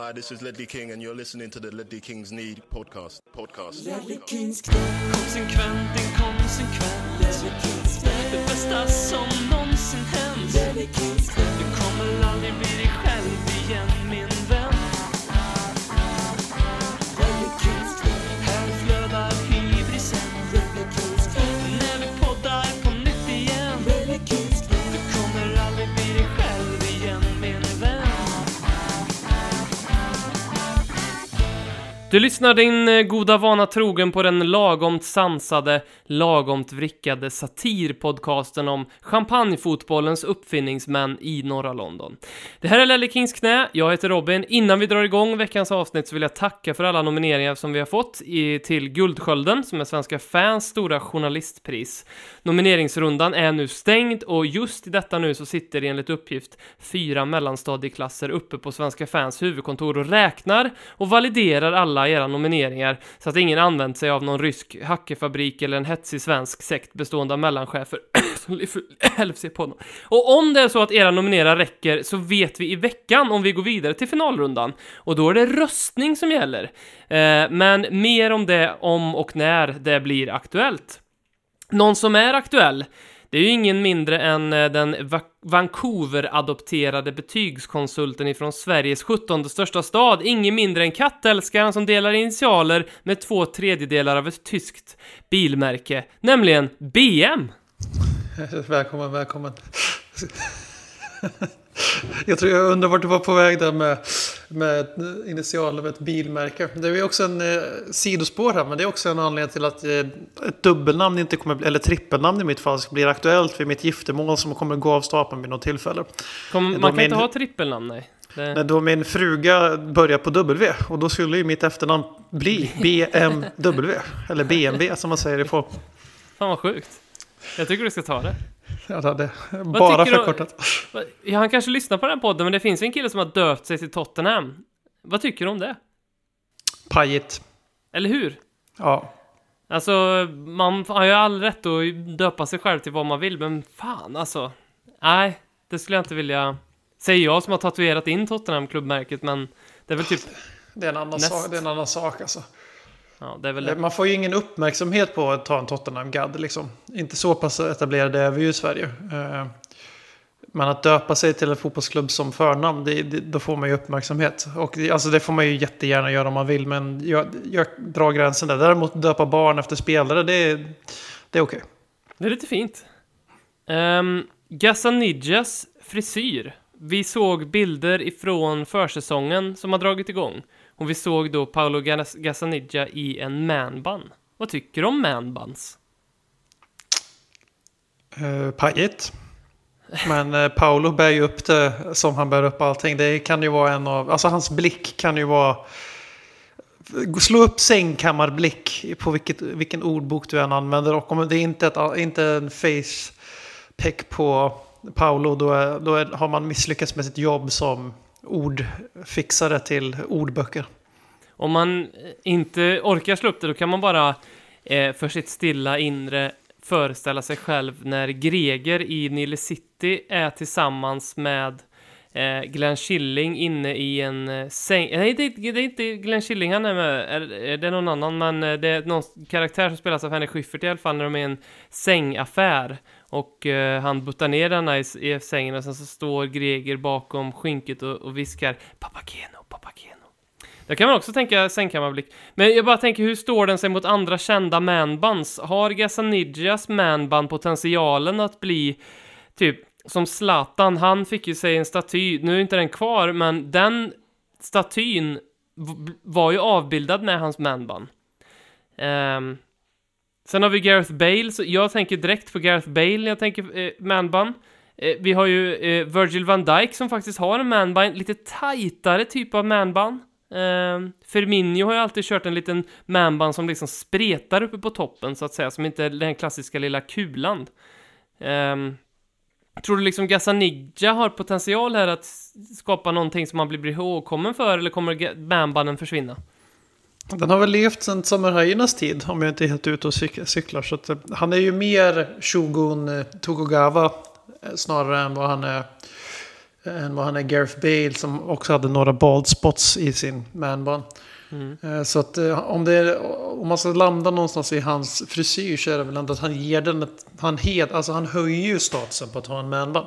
Hi, this is Ledley King, and you're listening to the Ledley Kings Need podcast. Podcast. Konsekvent, inkonsekvent Det bästa som någonsin hänt Du kommer Du lyssnar din eh, goda vana trogen på den lagomt sansade, lagomt vrickade satirpodcasten om champagnefotbollens uppfinningsmän i norra London. Det här är Lelle Kings knä, jag heter Robin. Innan vi drar igång veckans avsnitt så vill jag tacka för alla nomineringar som vi har fått i, till Guldskölden, som är Svenska fans stora journalistpris. Nomineringsrundan är nu stängd och just i detta nu så sitter enligt uppgift fyra mellanstadieklasser uppe på Svenska fans huvudkontor och räknar och validerar alla era nomineringar så att ingen använt sig av någon rysk hackerfabrik eller en hetsig svensk sekt bestående av mellanchefer som LFC på honom. Och om det är så att era nomineringar räcker så vet vi i veckan om vi går vidare till finalrundan och då är det röstning som gäller. Eh, men mer om det om och när det blir aktuellt. Någon som är aktuell, det är ju ingen mindre än eh, den Vancouver-adopterade betygskonsulten ifrån Sveriges 17 största stad, ingen mindre än kattälskaren som delar initialer med två tredjedelar av ett tyskt bilmärke, nämligen BM. Välkommen, välkommen. Jag tror jag undrar vart du var på väg där med, med initialer med ett bilmärke. Det är också en eh, sidospår här, men det är också en anledning till att eh, ett dubbelnamn inte kommer, eller trippelnamn i mitt fall, blir aktuellt vid mitt giftermål som kommer gå av stapeln vid något tillfälle. Kom, Då man kan min- inte ha trippelnamn, nej. Det, När då min fruga börjar på W, och då skulle ju mitt efternamn bli BMW, eller BMW som man säger det på. fan vad sjukt. Jag tycker du ska ta det. Jag hade bara du- förkortat. Ja, han kanske lyssnar på den podden, men det finns en kille som har döpt sig till Tottenham. Vad tycker du om det? Pajigt. Eller hur? Ja. Alltså, man har ju all rätt att döpa sig själv till vad man vill, men fan alltså. Nej, det skulle jag inte vilja. Säger jag som har tatuerat in Tottenham-klubbmärket, men det är väl typ... Det är en annan, Näst. sak, det är en annan sak alltså. Ja, väl det. Man får ju ingen uppmärksamhet på att ta en Tottenham-gadd liksom. Inte så pass etablerade är vi ju i Sverige. Eh, Men att döpa sig till en fotbollsklubb som förnamn, det, det, då får man ju uppmärksamhet. Och det, alltså det får man ju jättegärna göra om man vill, men jag, jag drar gränsen där. Däremot döpa barn efter spelare, det är, det är okej. Det är lite fint. Um, Gazzanigas frisyr. Vi såg bilder ifrån försäsongen som har dragit igång. Och vi såg då Paolo Gazzaniga i en manbun. Vad tycker du om manbuns? Uh, pajigt. Men uh, Paolo bär ju upp det som han bär upp allting. Det kan ju vara en av, alltså hans blick kan ju vara... Slå upp sängkammarblick på vilket, vilken ordbok du än använder. Och om det är inte, är inte en face peck på Paolo, då, är, då är, har man misslyckats med sitt jobb som ordfixare till ordböcker. Om man eh, inte orkar slå upp det, då kan man bara eh, för sitt stilla inre föreställa sig själv när Greger i Nile City är tillsammans med eh, Glenn Killing inne i en eh, säng. Nej, det, är- det är inte Glenn Killing han är med. Är, är det någon annan? Men eh, det är någon karaktär som spelas av Henrik Schyffert i alla fall när de är i en sängaffär. Och eh, han buttar ner denna i, i sängen och sen så står Greger bakom skynket och, och viskar Papageno, Papageno. Där kan man också tänka sängkammarblick. Men jag bara tänker, hur står den sig mot andra kända manbands? Har Gazzanigas manband potentialen att bli typ som Zlatan? Han fick ju sig en staty, nu är inte den kvar, men den statyn var ju avbildad med hans manband. Um, sen har vi Gareth Bale, så jag tänker direkt på Gareth Bale när jag tänker eh, Manbun. Eh, vi har ju eh, Virgil van Dijk som faktiskt har en Manbun, lite tajtare typ av manbun. Eh, Firmino har ju alltid kört en liten Manbun som liksom spretar uppe på toppen så att säga, som inte är den klassiska lilla kulan. Ehm, tror du liksom Gazzaniga har potential här att skapa någonting som man blir ihågkommen för, eller kommer ga- försvinna? Den har väl levt sedan samurajernas tid, om jag inte är helt ute och cyk- cyklar. Så att, eh, han är ju mer Shogun eh, Tokugawa eh, snarare än vad han är än vad han är Gareth Bale som också hade några bald spots i sin manbun. Mm. Så att om, det är, om man ska landa någonstans i hans frisyr så är det väl ändå att han ger den ett, han, hed, alltså han höjer ju statusen på att ha en manbun.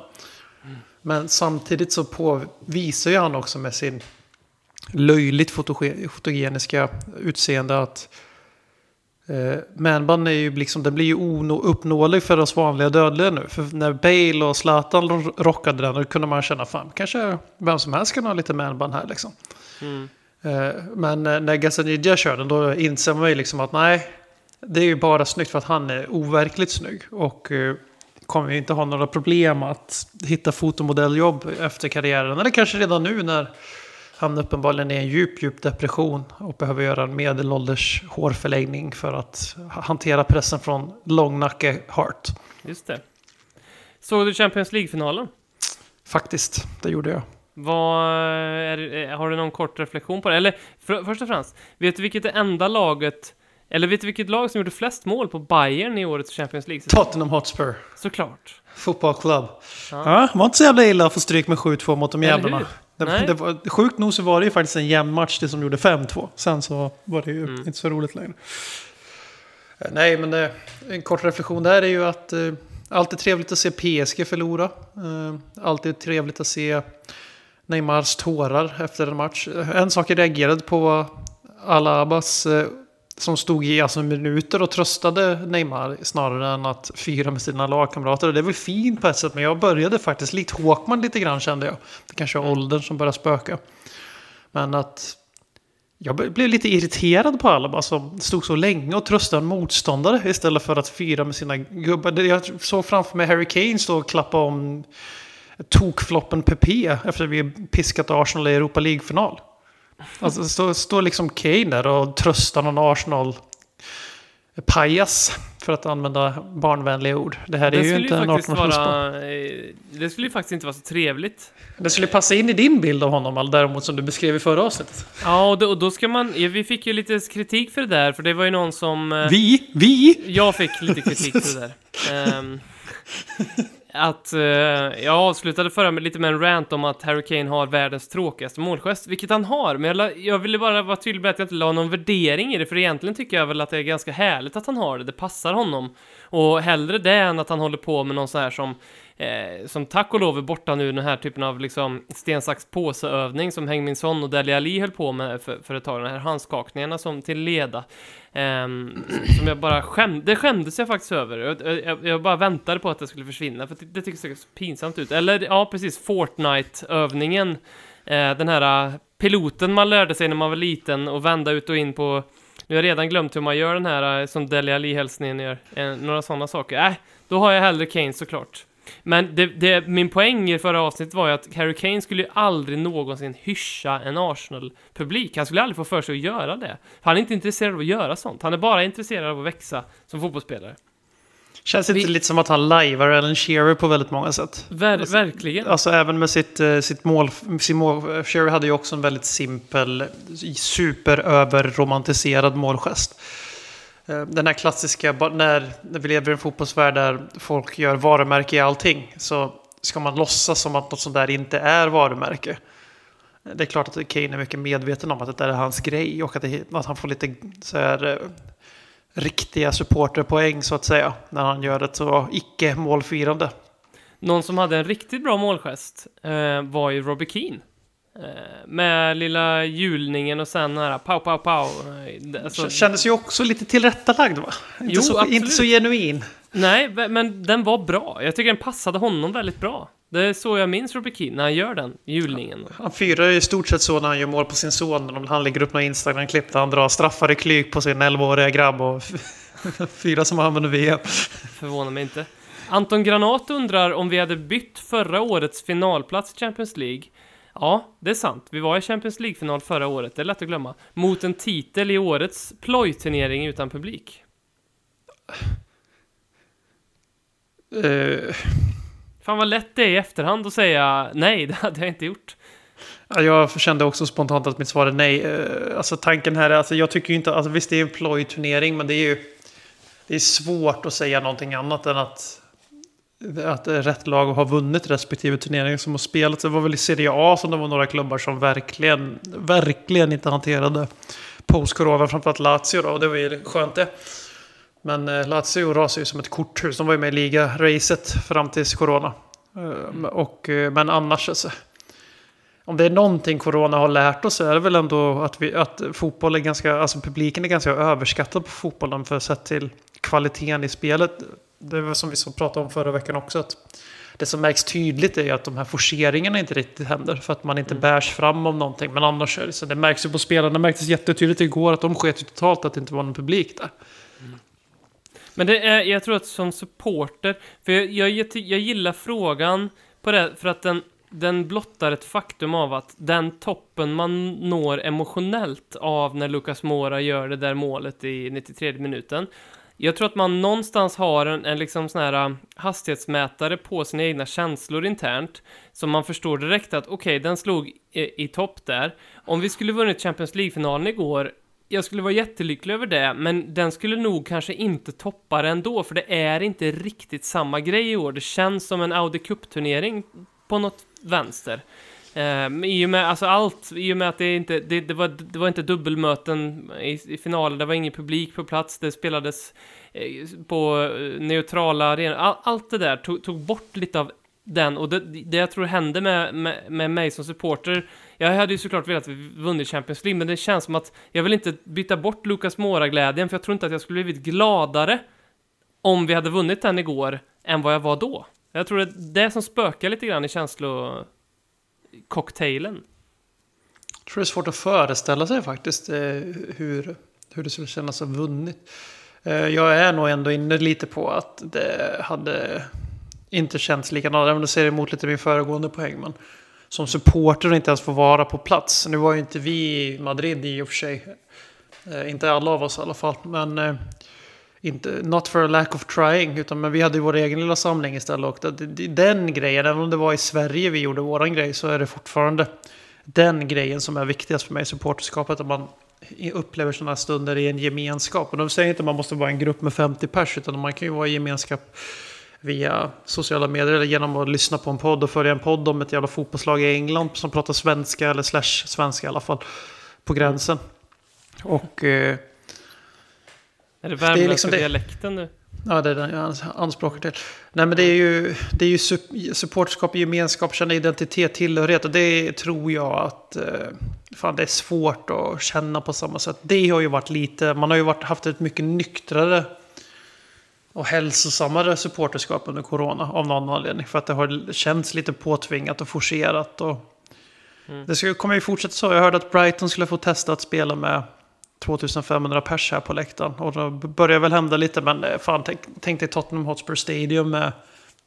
Men samtidigt så påvisar ju han också med sin löjligt fotoge- fotogeniska utseende att eh, manbun är ju liksom, den blir ju ono- uppnåelig för oss vanliga dödliga nu. För när Bale och Zlatan ro- rockade den då kunde man känna fan, kanske vem som helst kan ha lite manbun här liksom. Mm. Eh, Men eh, när Gazzaniga kör den då inser man ju liksom att nej, det är ju bara snyggt för att han är overkligt snygg. Och eh, kommer ju inte ha några problem att hitta fotomodelljobb efter karriären. Eller kanske redan nu när han uppenbarligen är i en djup, djup depression och behöver göra en medelålders hårförlängning för att hantera pressen från långnacke Hart. Just det. Såg du Champions League-finalen? Faktiskt, det gjorde jag. Vad är, har du någon kort reflektion på det? Eller för, först och främst, vet du vilket det enda laget, eller vet du vilket lag som gjorde flest mål på Bayern i årets Champions League? Tottenham Hotspur, Såklart. fotbollsklubb. Ja. Ja, det var inte så jävla illa att få stryk med 7-2 mot de jävlarna. Det, det var, sjukt nog så var det ju faktiskt en jämn match det som gjorde 5-2. Sen så var det ju Mm. inte så roligt längre. Eh, Nej, men det, en kort reflektion där är ju att eh, alltid trevligt att se PSG förlora. Eh, alltid trevligt att se Neymars tårar efter en match. Eh, En sak jag reagerade på var Alabas eh, som stod i alltså, minuter och tröstade Neymar snarare än att fira med sina lagkamrater. Och det är väl fint på ett sätt, men jag började faktiskt likt Håkman lite grann kände jag. Det kanske är åldern som börjar spöka. Men att jag blev lite irriterad på Alaba som stod så länge och tröstade en motståndare istället för att fira med sina gubbar. Jag såg framför mig Harry Kane stå och klappa om tokfloppen Pepe efter att vi piskat Arsenal i Europa League-final. Alltså står stå liksom Kane där och tröstar någon Arsenal pajas för att använda barnvänliga ord. Det här är Det ju skulle inte ju en faktiskt 18 vara... eh, Det skulle ju faktiskt inte vara så trevligt. Det skulle passa in i din bild av honom, all- däremot som du beskrev i förra avsnittet. Ja, och då, och då ska man... ja, Vi fick ju lite kritik för det där, för det var ju någon som... eh, Vi, vi, Jag fick lite kritik för det där. Ehm, att eh, jag avslutade förra med lite med en rant om att Harry Kane har världens tråkigaste målgest, vilket han har. Men jag, la, jag ville bara vara tydlig med att jag inte la någon värdering i det, för egentligen tycker jag väl att det är ganska härligt att han har det. Det passar honom. Och hellre det än att han håller på med någon så här som Eh, som tack och lov är borta nu, den här typen av liksom sten, sax, påse-övning som Heng Son och Dele Ali höll på med för, för ett tag, de här handskakningarna som till leda. Eh, som jag bara skämde, det skämdes jag faktiskt över. Jag, jag, jag bara väntade på att det skulle försvinna, för det, det tycker jag så pinsamt ut. Eller ja, precis, Fortnite-övningen. Eh, den här eh, piloten man lärde sig när man var liten och vända ut och in på nu har jag redan glömt hur man gör den här eh, som Dele Ali-hälsningen gör. Eh, några sådana saker. Äh, då har jag hellre Kane såklart. Men det, det, min poäng i förra avsnittet var ju att Harry Kane skulle ju aldrig någonsin hyscha en Arsenal-publik. Han skulle aldrig få för sig att göra det. Han är inte intresserad av att göra sånt. Han är bara intresserad av att växa som fotbollsspelare. Känns inte Vi- lite som att han lajvar Alan Shearer på väldigt många sätt? Ver, Alltså, verkligen. Alltså även med sitt, eh, sitt mål. Sin mål Shearer hade ju också en väldigt simpel, superöverromantiserad målgest. Eh, den här klassiska, när, när vi lever i en fotbollsvärld där folk gör varumärke i allting. Så ska man låtsas som att något sånt där inte är varumärke. Det är klart att Kane är mycket medveten om att det där är hans grej och att, det, att han får lite så här, eh, riktiga supporterpoäng så att säga. När han gör ett så icke-målfirande. Någon som hade en riktigt bra målgest eh, var ju Robbie Keane. Eh, med lilla hjulningen och sen här pow, pow, pow. Alltså, Kändes ju också lite tillrättalagd va? Inte, Jo, så, absolut. inte så genuin. Nej, men den var bra. Jag tycker den passade honom väldigt bra. Det är så jag minns Robbie Keane, när han gör den hjulningen. Han firar ju i stort sett så när han gör mål på sin son. Om han lägger upp några Instagram-klipp där han drar straffar i klyk på sin 11-åriga grabb och firar som han vann VM. Förvånar mig inte. Anton Granat undrar om vi hade bytt förra årets finalplats i Champions League. Ja, det är sant. Vi var i Champions League-final förra året, det är lätt att glömma. Mot en titel i årets plojturnering utan publik. Eh, Fan vad lätt det är i efterhand att säga nej, det hade jag inte gjort. Ja, Jag kände också spontant att mitt svar är nej. Eh, Alltså tanken här är, alltså jag tycker ju inte, alltså visst det är en plojturnering men det är ju det är svårt att säga någonting annat än att att rätt lag har vunnit respektive turnering som har spelat. Det var väl i Serie A som det var några klubbar som verkligen, verkligen inte hanterade post-corona. Framförallt Lazio då, och det var ju skönt det. Men eh, Lazio rasade ju som ett korthus. De var ju med i liga-racet fram tills corona. Mm. och, eh, men annars, alltså, om det är någonting corona har lärt oss så är det väl ändå att, vi, att fotboll är ganska, alltså publiken är ganska överskattad på fotbollen för sett till kvaliteten i spelet. Det var som vi så pratade om förra veckan också. Att det som märks tydligt är att de här forceringarna inte riktigt händer. För att man inte mm. bärs fram om någonting. Men annars är det så. Det märks ju på spelarna. Det märktes jättetydligt igår att de sket totalt att det inte var någon publik där. Mm. Men det är, jag tror att som supporter, för jag, jag, jag gillar frågan på det, för att den, den blottar ett faktum av att den toppen man når emotionellt av när Lucas Mora gör det där målet i 93 minuten. Jag tror att man någonstans har en, en liksom sån här äh, hastighetsmätare på sina egna känslor internt, så man förstår direkt att okej, okay, den slog i, i topp där. Om vi skulle vunnit Champions League-finalen igår, jag skulle vara jättelycklig över det, men den skulle nog kanske inte toppa det ändå, för det är inte riktigt samma grej i år. Det känns som en Audi Cup-turnering på något vänster. Um, I och med, alltså allt, i och med att det inte, det, det, var, det var inte dubbelmöten i, i finalen, det var ingen publik på plats, det spelades eh, på eh, neutrala arenor, All, allt det där tog, tog, bort lite av den, och det, det jag tror hände med, med, med mig som supporter, jag hade ju såklart velat vunnit Champions League, men det känns som att jag vill inte byta bort Lucas Mora-glädjen, för jag tror inte att jag skulle blivit gladare om vi hade vunnit den igår, än vad jag var då. Jag tror det är det som spökar lite grann i Cocktailen? Jag tror det är svårt att föreställa sig faktiskt eh, hur, hur det skulle kännas att ha vunnit. Eh, jag är nog ändå inne lite på att det hade inte känts likadant. Även om det ser emot lite min föregående poäng. Men som supporter och inte ens få vara på plats. Nu var ju inte vi i Madrid i och för sig. Eh, inte alla av oss i alla fall. Men inte, not for a lack of trying, utan men vi hade ju vår egen lilla samling istället. Och den grejen, även om det var i Sverige vi gjorde våran grej, så är det fortfarande den grejen som är viktigast för mig supporterskapet. Att man upplever sådana stunder i en gemenskap. Och de säger inte att man måste vara en grupp med 50 pers, utan man kan ju vara i gemenskap via sociala medier eller genom att lyssna på en podd och följa en podd om ett jävla fotbollslag i England som pratar svenska, eller slash svenska i alla fall, på gränsen. Och... Eh, är det värmländska liksom dialekten nu? Ja, det är den jag anspråkar till. Nej, men det är ju, det är ju supporterskap, gemenskap, känna identitet, tillhörighet. Och det tror jag att eh, fan, det är svårt att känna på samma sätt. Det har ju varit lite, man har ju varit, haft ett mycket nyktrare och hälsosammare supporterskap under corona av någon anledning. För att det har känts lite påtvingat och forcerat. Och mm. Det ska, kommer ju fortsätta så. Jag hörde att Brighton skulle få testa att spela med 2500 pers här på läktaren. Och då börjar väl hända lite, men eh, fan, tänk, tänk dig Tottenham Hotspur Stadium med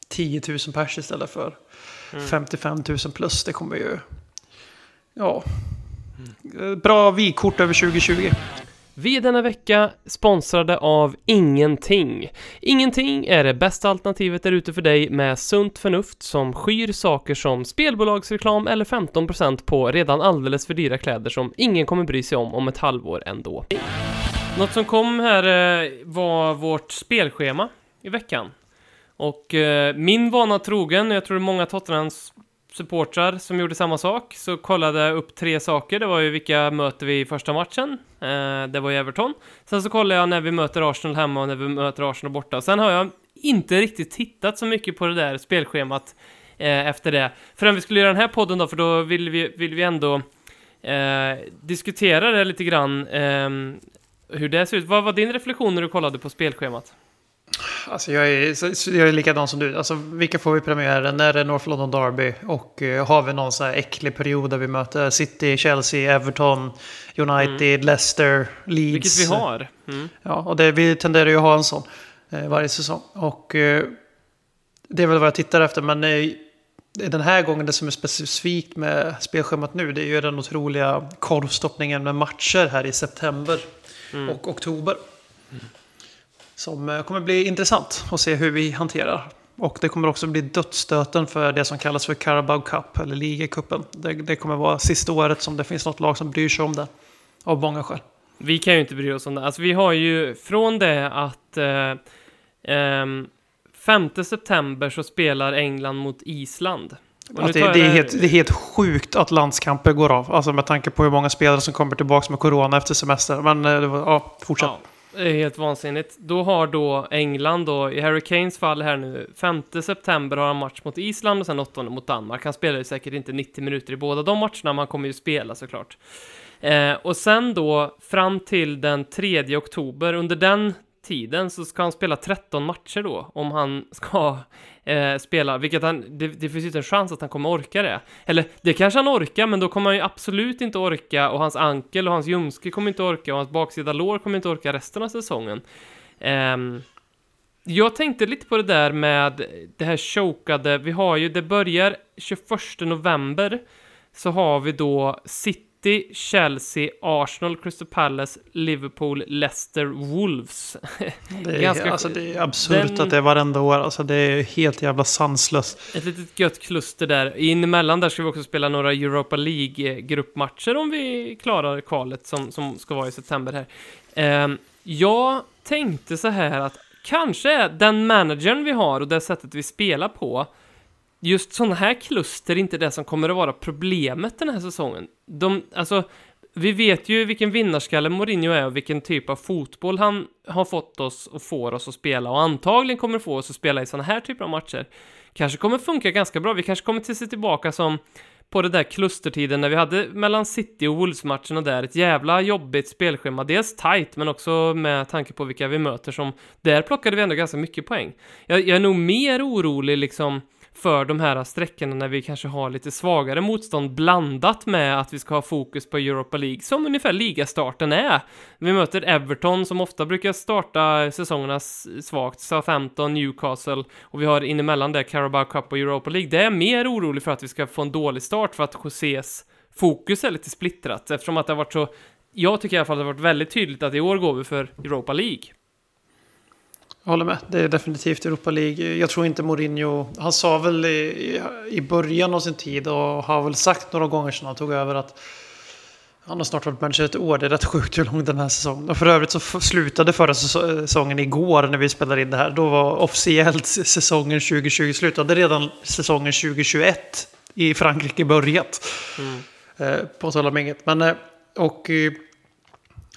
10 000 pers istället för mm. 55 000 plus. Det kommer ju... Ja. Mm. Bra vykort över 2020. Vi är denna vecka sponsrade av Ingenting. Ingenting är det bästa alternativet där ute för dig med sunt förnuft som skyr saker som spelbolagsreklam eller 15% på redan alldeles för dyra kläder som ingen kommer bry sig om om ett halvår ändå. Något som kom här eh, var vårt spelschema i veckan. Och eh, min vana trogen, jag tror många Tottenhams supportrar som gjorde samma sak, så kollade jag upp tre saker. Det var ju vilka möter vi i första matchen. Eh, det var ju Everton. Sen så kollade jag när vi möter Arsenal hemma och när vi möter Arsenal borta. Sen har jag inte riktigt tittat så mycket på det där spelschemat eh, efter det. Förrän vi skulle göra den här podden då, för då vill vi, vill vi ändå eh, diskutera det lite grann. Eh, hur det ser ut. Vad var din reflektion när du kollade på spelschemat? Alltså jag, är, jag är likadan som du. Alltså, vilka får vi premiären? När är det North London Derby? Och uh, har vi någon så här äcklig period där vi möter City, Chelsea, Everton, United, mm. Leicester, Leeds? Vilket vi har. Mm. Ja, och det, vi tenderar ju att ha en sån uh, varje säsong. Och uh, det är väl vad jag tittar efter. Men den här gången, det som är specifikt med spelschemat nu, det är ju den otroliga korvstoppningen med matcher här i september mm. och oktober. Som eh, kommer bli intressant att se hur vi hanterar. Och det kommer också bli dödsstöten för det som kallas för Carabao Cup, eller ligacupen. Det, det kommer vara sista året som det finns något lag som bryr sig om det. Av många skäl. Vi kan ju inte bry oss om det. Alltså vi har ju från det att eh, eh, 5 september så spelar England mot Island. Det, jag det, är helt, det är helt sjukt att landskamper går av. Alltså med tanke på hur många spelare som kommer tillbaka med corona efter semester. Men eh, ja, fortsätt. Ja, är helt vansinnigt. Då har då England då, i Harry Kanes fall här nu, 5 september har han match mot Island och sen 8 mot Danmark. Han spelar ju säkert inte 90 minuter i båda de matcherna, men han kommer ju spela såklart. Eh, och sen då, fram till den 3 oktober, under den tiden så ska han spela 13 matcher då, om han ska eh, spela, vilket han, det, det finns ju inte en chans att han kommer orka det. Eller, det kanske han orkar, men då kommer han ju absolut inte orka, och hans ankel och hans ljumske kommer inte orka, och hans baksida lår kommer inte orka resten av säsongen. Eh, jag tänkte lite på det där med det här chokade, vi har ju, det börjar 21 november, så har vi då City, Chelsea, Arsenal, Crystal Palace, Liverpool, Leicester, Wolves. Det är, ganska- alltså, det är absurt den- att det är varenda år. Alltså, det är helt jävla sanslöst. Ett litet gött kluster där. In emellan där ska vi också spela några Europa League-gruppmatcher om vi klarar kvalet som, som ska vara i september här. Ehm, jag tänkte så här att kanske den managern vi har och det sättet vi spelar på just sådana här kluster är inte det som kommer att vara problemet den här säsongen. De, alltså, vi vet ju vilken vinnarskalle Mourinho är och vilken typ av fotboll han har fått oss och får oss att spela och antagligen kommer få oss att spela i sådana här typer av matcher. Kanske kommer funka ganska bra. Vi kanske kommer till se tillbaka som på den där klustertiden när vi hade mellan City och Wolves-matcherna där ett jävla jobbigt spelschema. Dels tight, men också med tanke på vilka vi möter som där plockade vi ändå ganska mycket poäng. Jag, jag är nog mer orolig liksom för de här sträckorna när vi kanske har lite svagare motstånd blandat med att vi ska ha fokus på Europa League, som ungefär ligastarten är. Vi möter Everton som ofta brukar starta säsongerna svagt, Southampton, Newcastle och vi har inemellan det Carabao Cup och Europa League. Det är jag mer orolig för att vi ska få en dålig start för att Josés fokus är lite splittrat eftersom att det har varit så jag tycker i alla fall att det har varit väldigt tydligt att i år går vi för Europa League. Jag håller med. Det är definitivt Europa League. Jag tror inte Mourinho... Han sa väl i, i början av sin tid och har väl sagt några gånger sedan han tog över att han har snart varit manager ett år. Det är rätt sjukt hur lång den här säsongen. Och för övrigt så slutade förra säso- säsongen igår när vi spelade in det här. Då var officiellt säsongen 2020 slut. Hade redan säsongen 2021 i Frankrike börjat. Eh, på tal om inget. Men, eh, och eh,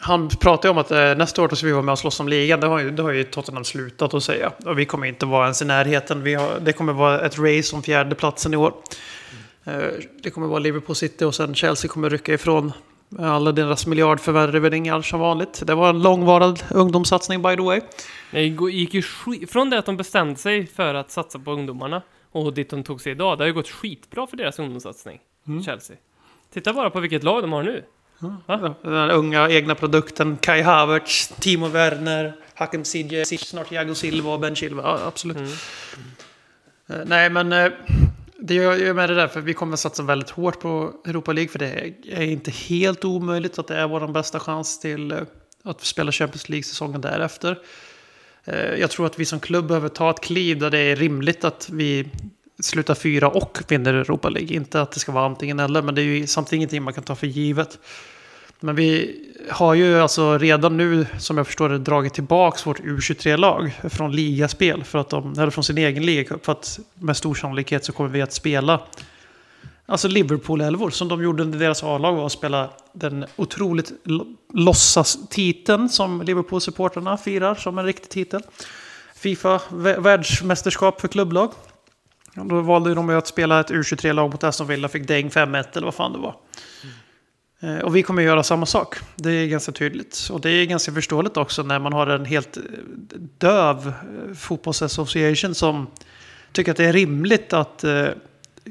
han pratar ju om att eh, nästa år då ska vi vara med och slåss om ligan. Det har ju, det har ju Tottenham slutat att säga. Och vi kommer inte vara ens i närheten. Vi har, det kommer vara ett race om fjärdeplatsen i år. Eh, det kommer vara Liverpool City och sen Chelsea kommer rycka ifrån alla deras miljardförvärvningar som vanligt. Det var en långvarig ungdomssatsning by the way. Det gick ju från det att de bestämde sig för att satsa på ungdomarna och dit de tog sig idag. Det har ju gått skitbra för deras ungdomssatsning, Chelsea. Titta bara på vilket lag de har nu. Va? Den här unga egna produkten. Kai Havertz, Timo Werner, Hakim Ziyech, snart Thiago Silva och Ben Chilwell. Ja, absolut. Mm. Eh, Nej, men eh, det gör jag med det där, för vi kommer att satsa väldigt hårt på Europa League, för det är inte helt omöjligt att det är vår bästa chans till eh, att spela Champions League-säsongen därefter. Jag tror att vi som klubb behöver ta ett kliv där det är rimligt att vi slutar fyra och vinner Europa League. Inte att det ska vara antingen eller, men det är ju samtidigt ingenting man kan ta för givet. Men vi har ju alltså redan nu, som jag förstår det, dragit tillbaka vårt U23-lag från ligaspel, för att de, eller från sin egen ligacup, för att med stor sannolikhet så kommer vi att spela Alltså Liverpool-elvor som de gjorde under deras A-lag var att spela den otroligt låtsas-titeln som Liverpool-supporterna firar som en riktig titel. Fifa-världsmästerskap för klubblag. Och Då valde de ju att spela ett U23-lag mot Aston Villa, fick däng 5-1 eller vad fan det var. Eh, Och vi kommer göra samma sak. Det är ganska tydligt. Och det är ganska förståeligt också när man har en helt eh, döv eh, fotbollsassociation som tycker att det är rimligt att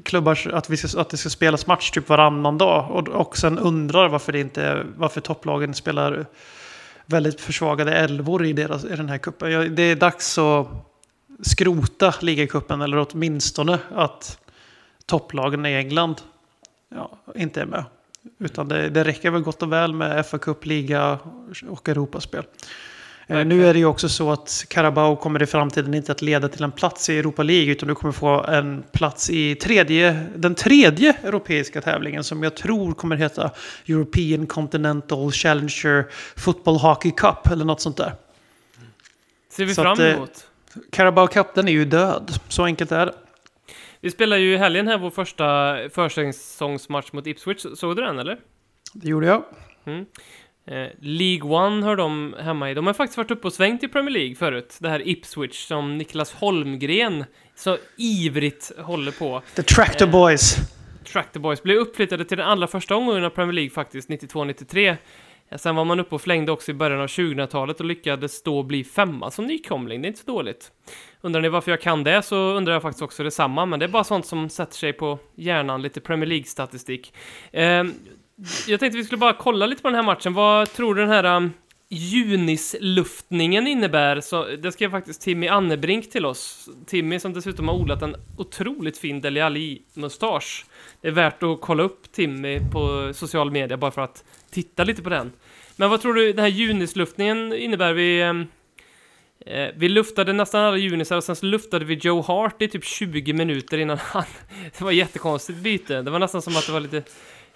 klubbar, att, vi ska, att det ska spelas match typ varannan dag. Och, och sen undrar varför, det inte, varför topplagen spelar väldigt försvagade elvor i, deras, i den här kuppen. Ja, Det är dags att skrota ligacupen eller åtminstone att topplagen i England ja, inte är med. Utan det, det räcker väl gott och väl med FA Cup, liga och Europaspel. Eh, Nu är det ju också så att Carabao kommer i framtiden inte att leda till en plats i Europa League utan du kommer få en plats i tredje, den tredje europeiska tävlingen som jag tror kommer heta European Continental Challenger Football Hockey Cup eller något sånt där. Ser vi Så fram att, eh, emot. Carabao Cup, den är ju död. Så enkelt är det. Vi spelar ju i helgen här vår första försäsongsmatch mot Ipswich. Såg du den eller? Det gjorde jag. Eh, League One hör de hemma i. De har faktiskt varit uppe och svängt i Premier League förut. Det här Ipswich som Niklas Holmgren så ivrigt håller på. The Tractor Eh. Boys. Tractor Boys blev uppflyttade till den allra första omgången av Premier League faktiskt, 92-93. Sen var man uppe och flängde också i början av 2000-talet och lyckades då bli femma som nykomling. Det är inte så dåligt. Undrar ni varför jag kan det så undrar jag faktiskt också detsamma, men det är bara sånt som sätter sig på hjärnan, lite Premier League-statistik. Eh, jag tänkte vi skulle bara kolla lite på den här matchen. Vad tror du den här um, junisluftningen innebär? Så, det skrev faktiskt Timmy Annebrink till oss. Timmy som dessutom har odlat en otroligt fin Dele Alli-mustasch. Det är värt att kolla upp Timmy på social media bara för att titta lite på den. Men vad tror du den här junisluftningen innebär? Vi, ehm, eh, vi luftade nästan alla junisar och sen så luftade vi Joe Hart i typ 20 minuter innan han... Det var jättekonstigt byte. Det var nästan som att det var lite...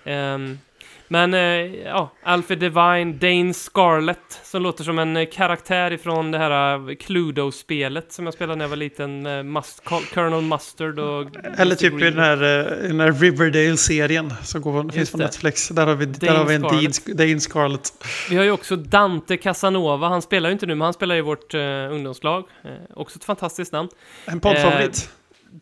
ehm, men eh, ja, Alfred Devine, Dane Scarlett, som låter som en eh, karaktär ifrån det här eh, Cluedo-spelet som jag spelade när jag var liten. eh, Must, Col- Colonel Mustard och... Eller typ i den här, eh, den här Riverdale-serien som går, finns på. Netflix. Där har vi, där Dane har vi en Scarlett. Dane Scarlett. Vi har ju också Dante Casanova, han spelar ju inte nu, men han spelar i vårt eh, ungdomslag. Eh, också ett fantastiskt namn. En poddfavorit.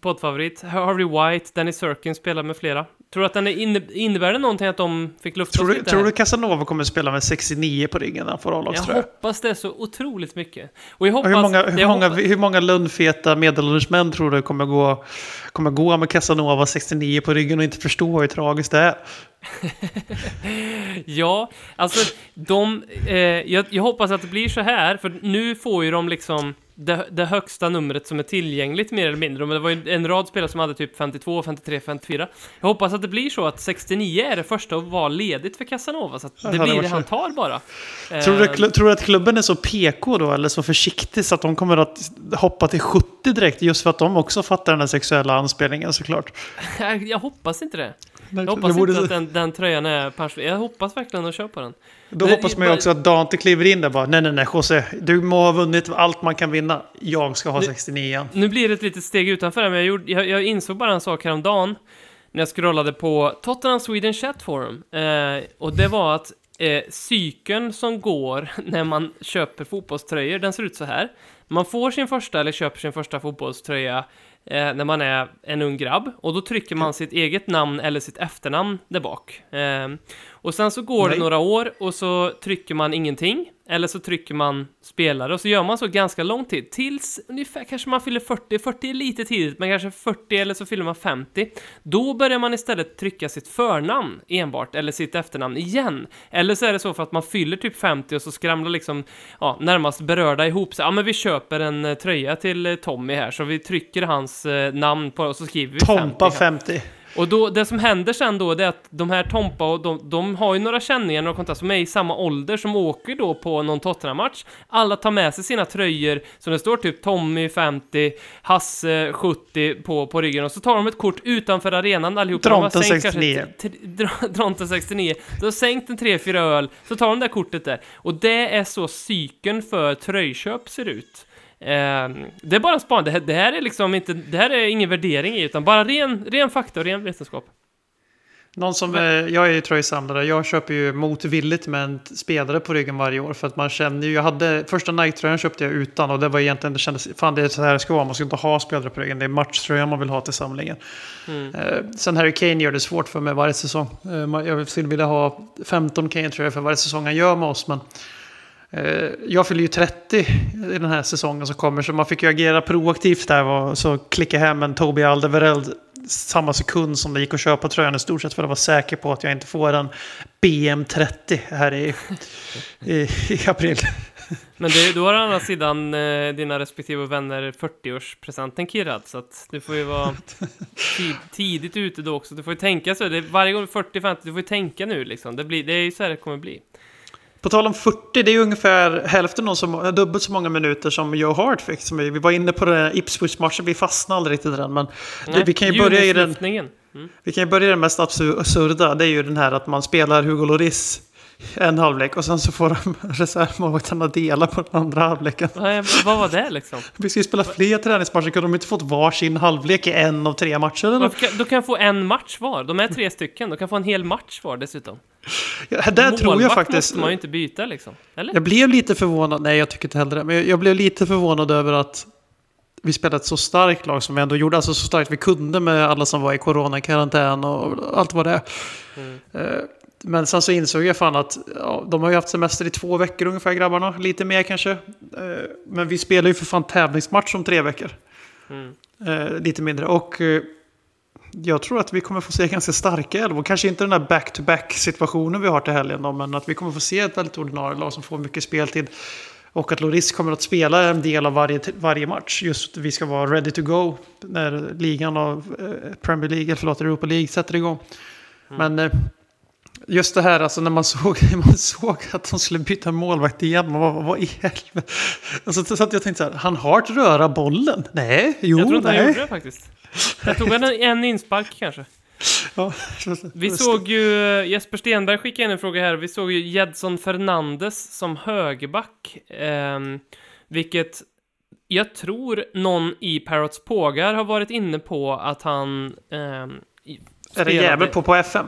Poddfavorit. Harvey White, Danny Serkin spelar med flera. Tror du att den är inne, innebär det någonting att de fick lufta Tror du, lite tror du Casanova kommer spela med 69 på ryggen när han får Jag A-lagströja? hoppas det så otroligt mycket. Och jag hoppas... hur många, hur, jag många, hoppas- hur många lundfeta medelålders män tror du kommer gå, kommer gå med Casanova 69 på ryggen och inte förstå hur tragiskt det är? Ja, alltså de... Eh, jag, jag hoppas att det blir så här, för nu får ju de liksom det, det högsta numret som är tillgängligt mer eller mindre. Men det var ju en rad spelare som hade typ 52, 53, 54. Jag hoppas att det blir så att 69 är det första att vara ledigt för Casanova, så att det det blir det varit han tar bara. Tror du, Eh, tror du att klubben är så PK då, eller så försiktig så att de kommer att hoppa till 70 direkt just för att de också fattar den här sexuella anspelningen såklart? jag hoppas inte det. Jag hoppas det borde- inte att den, den tröjan är pensionerad. Jag hoppas verkligen att köpa den. Då Men- hoppas man ju också att Dante kliver in där bara nej nej nej José, du må ha vunnit allt man kan vinna. Jag ska ha Nu- 69 igen. Nu blir det ett litet steg utanför det, men jag, gjorde, jag, jag insåg bara en sak häromdagen när jag scrollade på Tottenham Sweden Chat Forum. Eh, och det var att eh, cykeln som går när man köper fotbollströjor, den ser ut så här. Man får sin första, eller köper sin första fotbollströja eh, när man är en ung grabb. Och då trycker man sitt eget namn eller sitt efternamn där bak. Eh, och sen så går Nej. det några år och så trycker man ingenting. Eller så trycker man spelare och så gör man så ganska lång tid. Tills ungefär kanske man fyller 40. 40 är lite tidigt, men kanske 40 eller så fyller man 50. Då börjar man istället trycka sitt förnamn enbart, eller sitt efternamn igen. Eller så är det så för att man fyller typ 50 och så skramlar liksom, ja, närmast berörda ihop sig. Ja, men vi köper en eh, tröja till eh, Tommy här, så vi trycker hans eh, namn på och så skriver vi 50 Tompa här. 50. Och då, det som händer sen då, det är att de här Tompa och de, de har ju några känningar, några kontakter som är i samma ålder, som åker då på någon Tottenham-match. Alla tar med sig sina tröjor, som det står typ Tommy 50, Hasse 70 på, på ryggen, och så tar de ett kort utanför arenan allihopa. Dronten sänkt 69. kanske t- Dr- Dronten 69. De har sänkt en 3-4 öl, så tar de det kortet där. Och det är så cykeln för tröjköp ser ut. Ehm, det är bara span. Det här, det här är liksom inte, det här är ingen värdering i, utan bara ren, ren fakta och ren vetenskap. Någon som, eh, jag är ju tröjsamlare, jag köper ju motvilligt med en spelare på ryggen varje år. För att man känner ju, jag hade, första Nike-tröjan köpte jag utan och det var egentligen, det kändes, fan det är så här det ska vara, man ska inte ha spelare på ryggen. Det är matchtröjan man vill ha till samlingen. Mm. Eh, sen Harry Kane gör det svårt för mig varje säsong. Eh, jag skulle vilja ha 15 Kane-tröjor för varje säsong han gör med oss. Men Eh, jag fyller ju 30 i den här säsongen som kommer så man fick ju agera proaktivt där och så klicka hem en Tobi Alderweireld samma sekund som det gick att köpa tröjan i stort sett för att vara säker på att jag inte får en BM30 här i, i, i april. Men det, då har å andra sidan eh, dina respektive vänner 40-årspresenten kirrad, så att du får ju vara tid, tidigt ute då också. Du får ju tänka så, det, varje gång 40-50, du får ju tänka nu liksom. Det, blir, det är ju så här det kommer bli. På tal om 40, det är ungefär hälften av så, dubbelt så många minuter som Joe Hart fick. Som vi, vi var inne på den här Ipswich-matchen, vi fastnade aldrig riktigt i den. Men det, vi, kan ju börja i den. Mm. vi kan ju börja i den mest absurda. Det är ju den här att man spelar Hugo Lloris en halvlek och sen så får de reservmålvakterna dela på den andra halvleken. Nej, vad var det liksom? Vi ska ju spela fler träningsmatcher, kunde de inte fått varsin halvlek i en av tre matcher? Eller? Kan, då kan jag få en match var. De är tre stycken. De kan få en hel match var dessutom. Ja, där tror jag faktiskt... måste man ju inte byta liksom. Eller? Jag blev lite förvånad, nej jag tycker inte heller det, men jag- blev lite förvånad över att vi spelade ett så starkt lag som vi ändå gjorde, alltså så starkt vi kunde med alla som var i coronakarantän och allt vad det är. Eh, Men sen så insåg jag fan att ja, de har ju haft semester i två veckor ungefär grabbarna, lite mer kanske. Eh, Men vi spelar ju för fan tävlingsmatch om tre veckor. Mm. Eh, lite mindre. Och eh, jag tror att vi kommer få se ganska starka elvor. Kanske inte den där back-to-back situationen vi har till helgen då, men att vi kommer få se ett väldigt ordinarie lag som får mycket speltid. Och att Loris kommer att spela en del av varje, varje match. Just vi ska vara ready to go när ligan av eh, Premier League, eller förlåt, Europa League sätter igång. Men eh, just det här, alltså när man såg, man såg att de skulle byta målvakt igen. Man vad i helvete? Alltså, så att jag tänkte så här, han har att röra bollen? Nej, jo, Jag tror inte han nej. gjorde det faktiskt. Jag tog en, en inspark kanske. Ja, Vi såg ju, eh, Jesper Stenberg skickade in en fråga här, vi såg ju Jedson Fernandes som högerback. ehm, vilket jag tror någon i Parrots Pågar har varit inne på att han... i- Är det jävel på på FM?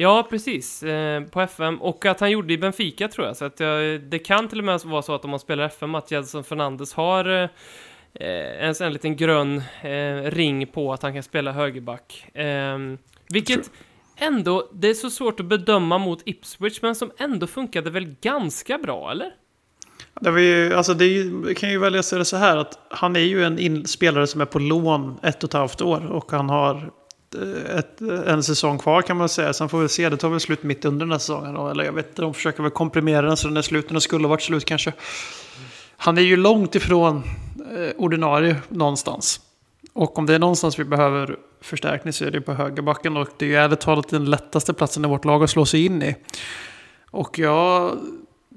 Ja, precis. Eh, på FM. Och att han gjorde i Benfica, tror jag. Så att jag, det kan till och med vara så att om man spelar FM, att Jedson Fernandes har eh, en, en liten grön eh, ring på att han kan spela högerback. Eh, vilket ändå, det är så svårt att bedöma mot Ipswich, men som ändå funkade väl ganska bra, eller? Det, var ju, alltså det ju, kan ju välja att säga det så här att han är ju en in, spelare som är på lån ett och ett halvt år och han har ett, en säsong kvar kan man säga. Sen får vi se, det tar väl slut mitt under den här säsongen. Då. Eller jag vet inte, de försöker väl komprimera den så den är slut. Den skulle ha varit slut kanske. Han är ju långt ifrån eh, ordinarie någonstans. Och om det är någonstans vi behöver förstärkning så är det på högerbacken. Och det är ju ärligt talat den lättaste platsen i vårt lag att slå sig in i. Och jag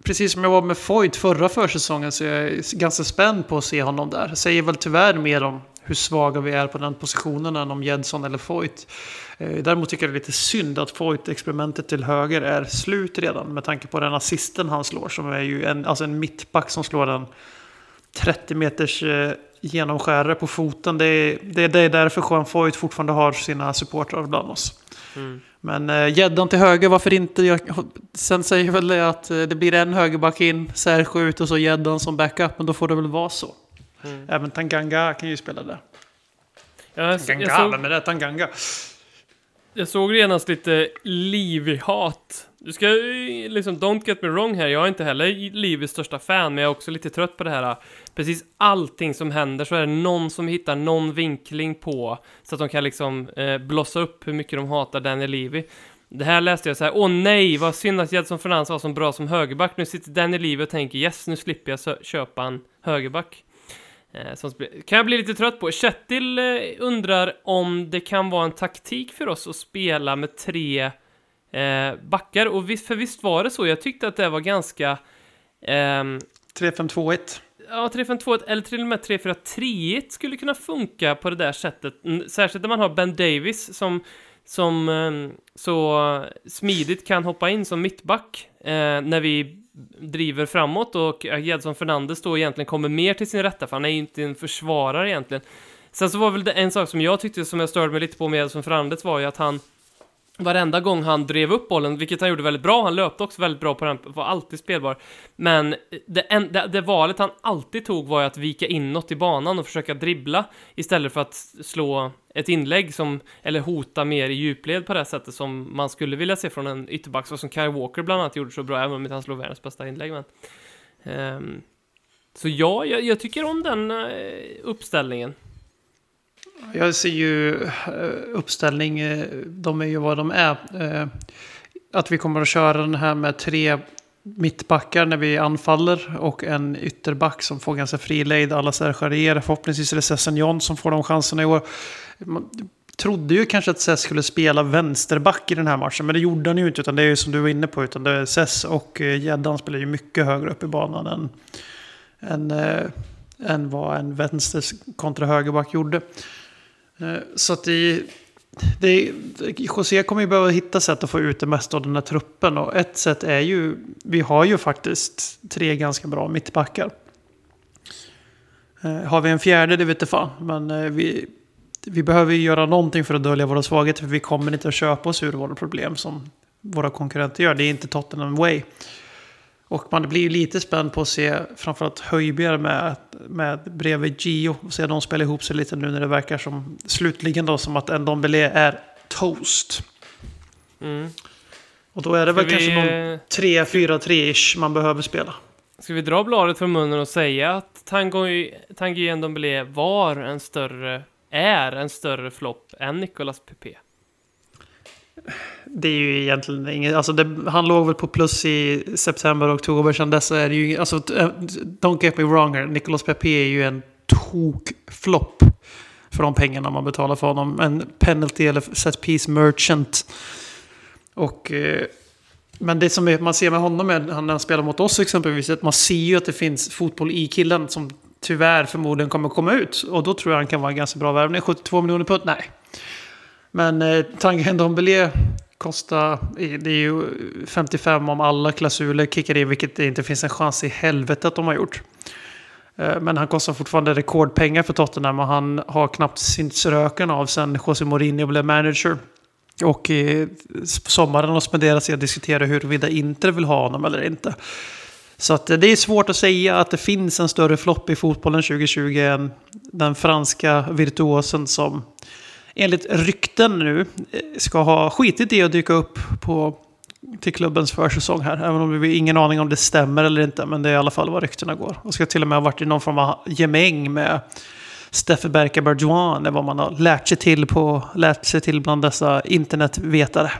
precis som jag var med Foyt förra försäsongen så är jag ganska spänd på att se honom där. Det säger väl tyvärr mer om hur svaga vi är på den positionen än om Jedson eller Foyt. Eh, Däremot tycker jag det är lite synd att Foyt-experimentet till höger är slut redan med tanke på den assisten han slår som är ju en, alltså en mittback som slår en 30 meters eh, genomskärare på foten. Det är, det, det är därför Juan Foyt fortfarande har sina supportrar bland oss. Men eh, gäddan till höger, varför inte? Jag, sen säger väl det att eh, det blir en högerback in, Sergio ut och så gäddan som backup. Men då får det väl vara så. Även Tanganga kan ju spela där. Jag, jag, Tanganga, såg, vem är det? Tanganga? jag såg genast lite Livy-hat. Du ska liksom, don't get me wrong här, jag är inte heller Livys största fan, men jag är också lite trött på det här. Precis allting som händer så är det någon som hittar någon vinkling på, så att de kan liksom eh, blossa upp hur mycket de hatar Daniel Levy. Det här läste jag så här, åh nej, vad synd att Jedson Fernandes var så bra som högerback. Nu sitter Daniel Levy och tänker, yes, nu slipper jag köpa en högerback. Eh, som kan jag bli lite trött på. Kjetil eh, undrar om det kan vara en taktik för oss att spela med tre eh, backar. Och visst, för visst var det så. Jag tyckte att det var ganska... ehm, 3-5-2-1. Ja, 3-5-2 eller till och med 3-4-3 skulle kunna funka på det där sättet. Särskilt när man har Ben Davis som, som ehm, så smidigt kan hoppa in som mittback eh, när vi driver framåt och Gedson Fernandes då egentligen kommer mer till sin rätta för han är ju inte en försvarare egentligen. Sen så var väl det en sak som jag tyckte som jag störde mig lite på med Gedson Fernandes var ju att han varenda gång han drev upp bollen, vilket han gjorde väldigt bra, han löpte också väldigt bra på den, var alltid spelbar. Men det, en, det, det valet han alltid tog var ju att vika inåt i banan och försöka dribbla istället för att slå ett inlägg som, eller hota mer i djupled på det sättet som man skulle vilja se från en ytterback, så som Kyle Walker bland annat gjorde så bra, även om inte han slog världens bästa inlägg. Men, um, så ja, jag, jag tycker om den eh, uppställningen. Jag ser ju eh, uppställning, eh, de är ju vad de är. Eh, att vi kommer att köra den här med tre mittbackar när vi anfaller och en ytterback som får ganska fri lejd. Alla Sergerier, förhoppningsvis är det Sesson John som får de chanserna i år. Man trodde ju kanske att Sess skulle spela vänsterback i den här matchen, men det gjorde han ju inte. Utan det är ju som du var inne på, utan det är Sess och Gäddan spelar ju mycket högre upp i banan än, än, än vad en vänster kontra högerback gjorde. Eh, så att det, det, José kommer ju behöva hitta sätt att få ut det mesta av den här truppen. Och ett sätt är ju, vi har ju faktiskt tre ganska bra mittbackar. Eh, har vi en fjärde, det vet jag fan. Men eh, vi, vi behöver ju göra någonting för att dölja våra svagheter. För vi kommer inte att köpa oss ur våra problem som våra konkurrenter gör. Det är inte Tottenham Way. Och man blir ju lite spänd på att se framförallt Höjbjerg med, med bredvid Gio. Och se de spela ihop sig lite nu när det verkar som slutligen då som att Ndombele är toast. Mm. Och då är det väl Ska vi, kanske någon 3-4-3-ish man behöver spela. Ska vi dra bladet från munnen och säga att Tanguy Tanguy Ndombele var en större, är en större flopp än Nicolas Pepe? Det är ju egentligen inget, alltså det, han låg väl på plus i september och oktober. Sedan dess är det ju, alltså eh, don't get me wrong här, Nicolas Pepe är ju en tokflopp för de pengarna man betalar för honom. En penalty eller set piece merchant. Och, eh, men det som man ser med honom är, när han spelar mot oss exempelvis, att man ser ju att det finns fotboll i killen som tyvärr förmodligen kommer komma ut. Och då tror jag han kan vara en ganska bra värvning. 72 miljoner pund? Nej. Men eh, Tanguy Ndombele kostar, det är ju 55 om alla klausuler kickar in, vilket det inte finns en chans i helvetet att de har gjort. Eh, men han kostar fortfarande rekordpengar för Tottenham och han har knappt synts röken av sen José Mourinho blev manager. Och i sommaren har spenderats i att diskutera huruvida Inter vill ha honom eller inte. Så att eh, det är svårt att säga att det finns en större flopp i fotbollen 2020 än den franska virtuosen som enligt rykten nu eh, ska ha skitit i att dyka upp på, till klubbens försäsong här. Även om vi har ingen aning om det stämmer eller inte. Men det är i alla fall vad ryktena går. Och ska till och med ha varit i någon form av gemäng med Steffe Berka Berjuan. är vad man har lärt sig till, på, lärt sig till bland dessa internetvetare.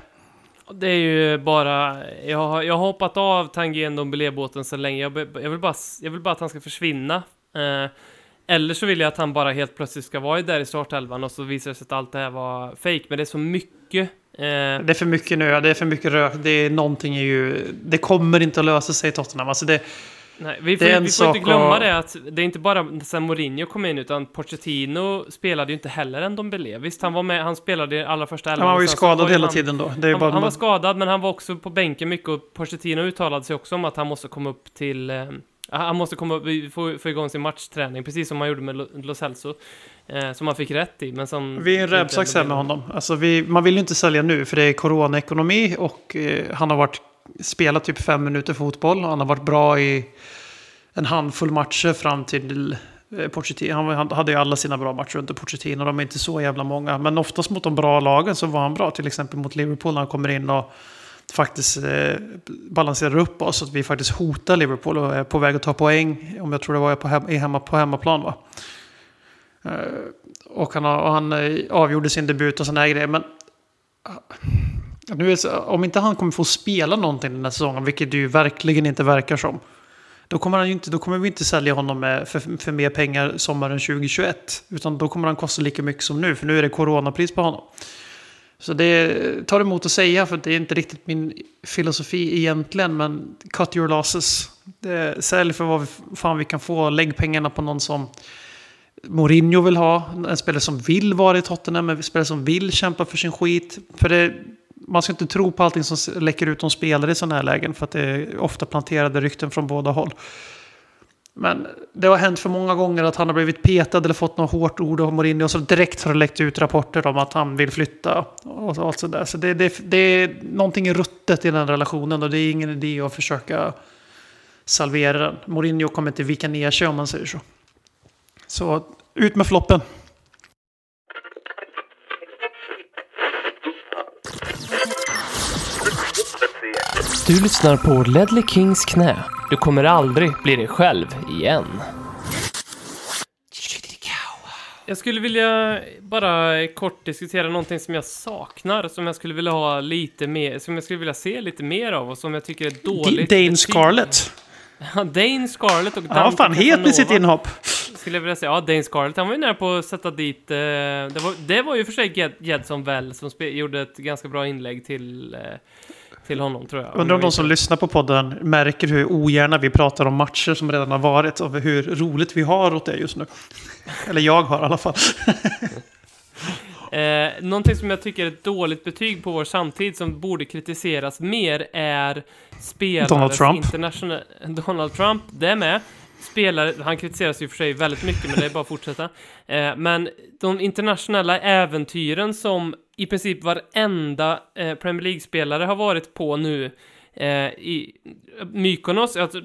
Det är ju bara, jag har, jag har hoppat av Tanguy Ndombele-båten så länge. Jag, jag, vill bara, jag vill bara att han ska försvinna. Eh, eller så vill jag att han bara helt plötsligt ska vara där i startelvan och så visar det sig att allt det här var fake. Men det är så mycket. Eh... Det är för mycket nu, det är för mycket rök. Det är någonting är ju... Det kommer inte att lösa sig i Tottenham. Alltså det, Nej, vi får, vi får inte glömma och... det att det är inte bara sen Mourinho kom in utan Pochettino spelade ju inte heller än blev. Visst, han var med, han spelade i allra första elvan. Han var ju skadad hela han, tiden då. han, bara... han var skadad, men han var också på bänken mycket och Pochettino uttalade sig också om att han måste komma upp till eh, han måste komma, få, få igång sin matchträning, precis som han gjorde med Lo Celso. Eh, som han fick rätt i, men som... Vi är en rävsax här med honom. Alltså vi, man vill ju inte sälja nu, för det är coronaekonomi och eh, han har varit, spelat typ fem minuter fotboll. Han har varit bra i en handfull matcher fram till eh, Pochettino. Han hade ju alla sina bra matcher under Pochettino. De är inte så jävla många. Men oftast mot de bra lagen så var han bra. Till exempel mot Liverpool när han kommer in och faktiskt eh, balanserar upp oss. Så att vi faktiskt hotar Liverpool och är på väg att ta poäng. Om jag tror det var på, hem, hemma, på hemmaplan va. Eh, och han, och han eh, avgjorde sin debut och sådana grejer. Men ah, nu är, om inte han kommer få spela någonting den här säsongen, vilket det ju verkligen inte verkar som. Då kommer, han inte, då kommer vi inte sälja honom med för, för mer pengar sommaren 2021. Utan då kommer han kosta lika mycket som nu, för nu är det coronapris på honom. Så det tar emot att säga för det är inte riktigt min filosofi egentligen. Men cut your losses. Det, sälj för vad fan vi kan få. Lägg pengarna på någon som Mourinho vill ha. En spelare som vill vara i Tottenham. En spelare som vill kämpa för sin skit. För det, man ska inte tro på allting som läcker ut om spelare i sådana här lägen. För att det är ofta planterade rykten från båda håll. Men det har hänt för många gånger att han har blivit petad eller fått något hårt ord av Mourinho. Och så direkt har det läckt ut rapporter om att han vill flytta. Och allt sådär. Så det, det, det är någonting ruttet i den relationen. Och det är ingen idé att försöka salvera den. Mourinho kommer inte vika ner sig om man säger så. Så ut med floppen. Du lyssnar på Ledley Kings knä. Du kommer aldrig bli dig själv igen. Jag skulle vilja bara kort diskutera någonting som jag saknar, som jag skulle vilja ha lite mer, som jag skulle vilja se lite mer av och som jag tycker är dåligt. Dane Scarlett. Ja, Dane Scarlett och Dante Ja, fan het i sitt inhopp. Skulle jag vilja säga. Ja, Dane Scarlett, han var ju nära på att sätta dit... Eh, det, var, det var ju för sig Gedson Well som gjorde ett ganska bra inlägg till... Eh, till honom tror jag. Undrar om de som lyssnar på podden märker hur ogärna vi pratar om matcher som redan har varit och hur roligt vi har åt det just nu. Eller jag har i alla fall. Eh, någonting som jag tycker är ett dåligt betyg på vår samtid som borde kritiseras mer är spelares Donald Trump. Donald Trump, det är med. Spelare, han kritiseras ju för sig väldigt mycket, men det är bara att fortsätta. Eh, men de internationella äventyren som i princip varenda eh, Premier League-spelare har varit på nu eh, i Mykonos, alltså,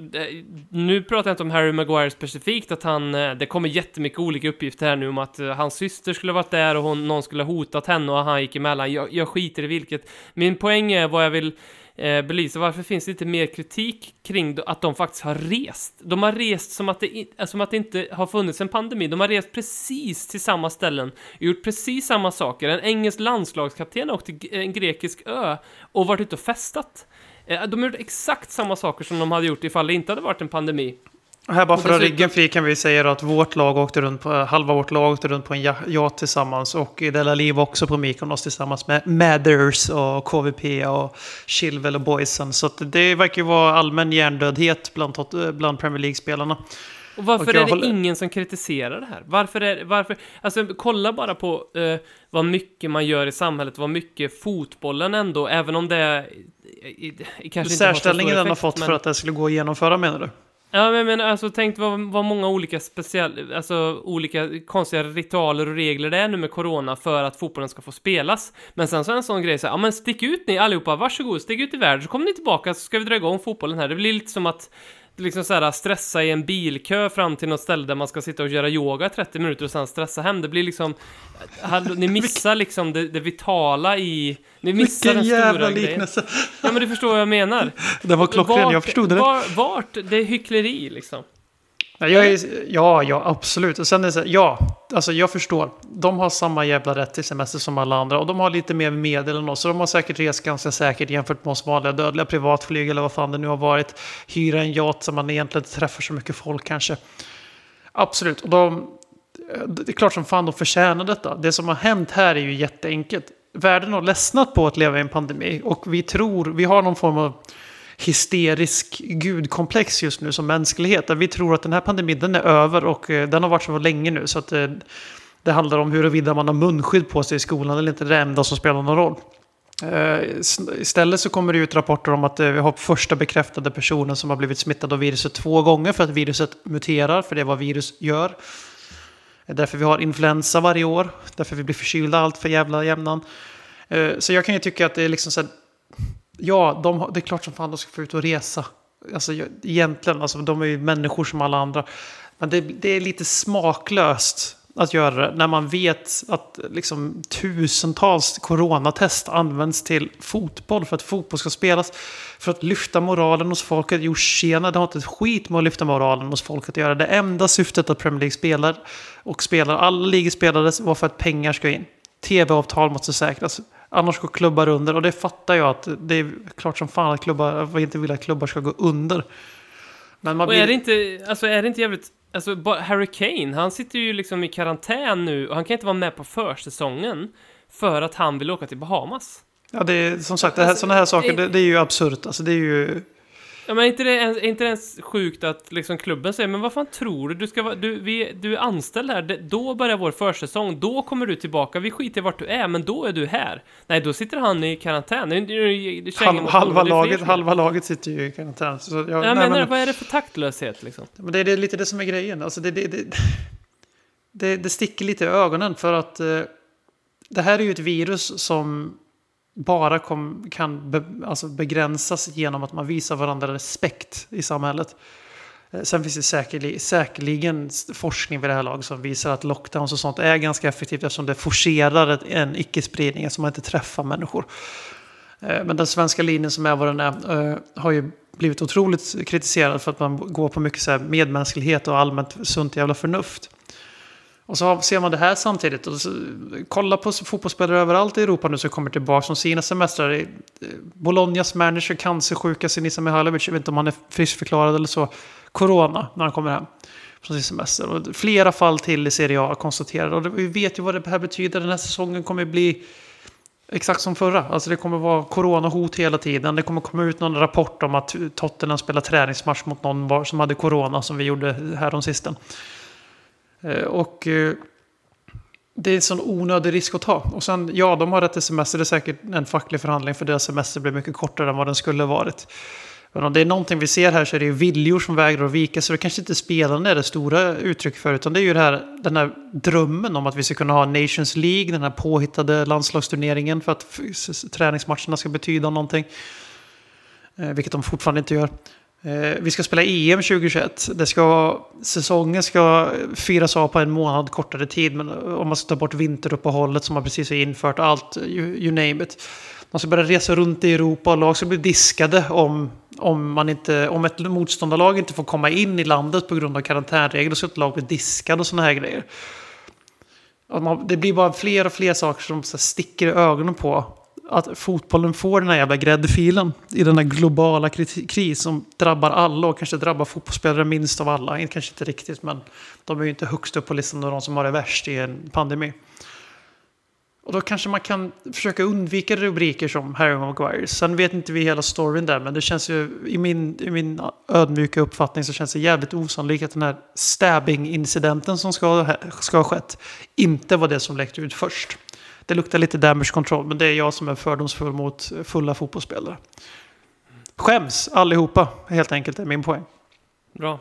nu pratar jag inte om Harry Maguire specifikt, att han, eh, det kommer jättemycket olika uppgifter här nu om att eh, hans syster skulle varit där och hon, någon skulle ha hotat henne och han gick emellan. Jag, jag skiter i vilket. Min poäng är vad jag vill eh, belysa, varför finns det inte mer kritik kring att de faktiskt har rest? De har rest som att, det, eh, som att det inte har funnits en pandemi. De har rest precis till samma ställen, gjort precis samma saker. En engelsk landslagskapten har åkt till en grekisk ö och varit ute och festat. Eh, De har gjort exakt samma saker som de hade gjort ifall det inte hade varit en pandemi. Här bara för att ryggen fri kan vi säga att vårt lag åkte runt på, halva vårt lag åkte runt på en ja- yacht tillsammans och Della Liv också på Mykonos tillsammans med Mathers och KVP och Chilwell och Boysen. Så det verkar ju vara allmän hjärndödhet bland, bland Premier League-spelarna. Och varför Och är det håller- ingen som kritiserar det här? Varför är varför, alltså kolla bara på eh, vad mycket man gör i samhället, vad mycket fotbollen ändå, även om det är, i, i, kanske inte har Särställningen den har fått men, för att det skulle gå att genomföra menar du? Ja, men, men alltså tänk vad, vad många olika speciella, alltså olika konstiga ritualer och regler det är nu med corona för att fotbollen ska få spelas. Men sen så är en sån grej så här, ja men stick ut ni allihopa, varsågod, stick ut i världen så kommer ni tillbaka så ska vi dra igång fotbollen här. Det blir lite som att liksom så här, stressa i en bilkö fram till något ställe där man ska sitta och göra yoga i 30 minuter och sen stressa hem. Det blir liksom, ni missar liksom det, det vitala i, ni missar Vilken den jävla stora grejen. liknelse! Ja men du förstår vad jag menar. Den var klockren, jag Vart- förstod det. Var, vart, det är hyckleri liksom. Ja, jag är, ja, ja, absolut. Och sen är det så här, ja, alltså jag förstår. De har samma jävla rätt till semester som alla andra. Och de har lite mer medel än oss. Så de har säkert rest ganska säkert jämfört med oss vanliga dödliga privatflyg eller vad fan det nu har varit. Hyra en yacht som man egentligen inte träffar så mycket folk kanske. Absolut. Och de, det är klart som fan de förtjänar detta. Det som har hänt här är ju jätteenkelt. Världen har ledsnat på att leva i en pandemi. Och vi tror, vi har någon form av hysterisk gudkomplex just nu som mänsklighet. Där vi tror att den här pandemin den är över och eh, den har varit så länge nu. Så att eh, det handlar om huruvida man har munskydd på sig i skolan eller inte. Det är det enda som spelar någon roll. Eh, istället så kommer det ut rapporter om att vi har första bekräftade personen som har blivit smittad av viruset två gånger för att viruset muterar, för det är vad virus gör. Därför vi har influensa varje år, därför vi blir förkylda allt för jävla jämnan. Så jag kan ju tycka att det är liksom så här, ja, de, det är klart som fan de ska få ut och resa. Alltså egentligen, alltså, de är ju människor som alla andra. Men det, det är lite smaklöst att göra det när man vet att liksom, tusentals coronatest används till fotboll för att fotboll ska spelas. För att lyfta moralen hos folket. Jo, tjena, det har inte ett skit med att lyfta moralen hos folket att göra. Det enda syftet att Premier League spelar och spelar, alla ligor spelades var för att pengar ska in. Tv-avtal måste säkras. Annars går klubbar under. Och det fattar jag att det är klart som fan att klubbar, jag inte vill att klubbar ska gå under. Men man Och blir... är det inte, alltså är det inte jävligt, alltså Harry Kane, han sitter ju liksom i karantän nu och han kan inte vara med på försäsongen för att han vill åka till Bahamas. Ja, det är, som sagt, det här, Alltså, sådana här saker, eh, det, det är ju absurt. Alltså, det är ju... Ja, men är inte det ens, inte det ens sjukt att liksom klubben säger men vad fan tror du? Du, ska vara, du, vi, du är anställd här, det, då börjar vår försäsong, då kommer du tillbaka, vi skiter i vart du är, men då är du här. Nej, då sitter han i karantän. Det, Halv, halva, laget, halva laget sitter ju i karantän. Så jag, Jag nej, menar, men, vad är det för taktlöshet liksom? men det, är- lite det som är grejen. Alltså, det, det, det, det, det sticker lite i ögonen för att eh, det här är ju ett virus som bara kom, kan be, alltså begränsas genom att man visar varandra respekt i samhället. Eh, sen finns det säkerligen, säkerligen forskning vid det här laget som visar att lockdowns och sånt är ganska effektivt eftersom det forcerar en icke-spridning, alltså man inte träffar människor. Eh, men den svenska linjen som är vad den är eh, har ju blivit otroligt kritiserad för att man går på mycket så här medmänsklighet och allmänt sunt jävla förnuft. Och så ser man det här samtidigt. Och så, kolla på fotbollsspelare överallt i Europa nu som kommer tillbaka från sina semestrar. Eh, Bolognas manager, cancersjuka Sinisa Mihailovic, jag vet inte om han är friskförklarad eller så. Corona när han kommer hem från sin semester. Och flera fall till i Serie A konstaterade. Och vi vet ju vad det här betyder. Den här säsongen kommer bli exakt som förra. Alltså det kommer vara coronahot hela tiden. Det kommer komma ut någon rapport om att Tottenham spelar träningsmatch mot någon som hade corona som vi gjorde här om sisten. Eh, och eh, det är en sån onödig risk att ta. Och sen, ja, de har rätt till semester. Det är säkert en facklig förhandling för deras semester blir mycket kortare än vad den skulle ha varit. Men om det är någonting vi ser här så är det ju viljor som vägrar att vika. Så det kanske inte spelande är det stora uttryck för. Utan det är ju det här, den här drömmen om att vi ska kunna ha Nations League. Den här påhittade landslagsturneringen för att träningsmatcherna ska betyda någonting. Eh, vilket de fortfarande inte gör. Eh, vi ska spela EM 2021. Det ska, säsongen ska firas av på en månad kortare tid. Men eh, om man ska ta bort vinteruppehållet som man precis har infört. Allt, you, you name it. Man ska börja resa runt i Europa och lag ska bli diskade om, om, man inte, om ett motståndarlag inte får komma in i landet på grund av karantänregler. Så ska ett lag bli diskad och sådana här grejer. Man, det blir bara fler och fler saker som sticker i ögonen på att fotbollen får den här jävla gräddfilen i den här globala kris som drabbar alla och kanske drabbar fotbollsspelare minst av alla. Kanske inte riktigt, men de är ju inte högst upp på listan av de som har det värst i en pandemi. Och då kanske man kan försöka undvika rubriker som Harry Maguire. Sen vet inte vi hela storyn där, men det känns ju i min, i min ödmjuka uppfattning så känns det jävligt osannolikt att den här stabbing-incidenten som ska, ska ha skett inte var det som läckte ut först. Det luktar lite damage control, men det är jag som är fördomsfull mot fulla fotbollsspelare. Skäms allihopa, helt enkelt, är min poäng. Bra.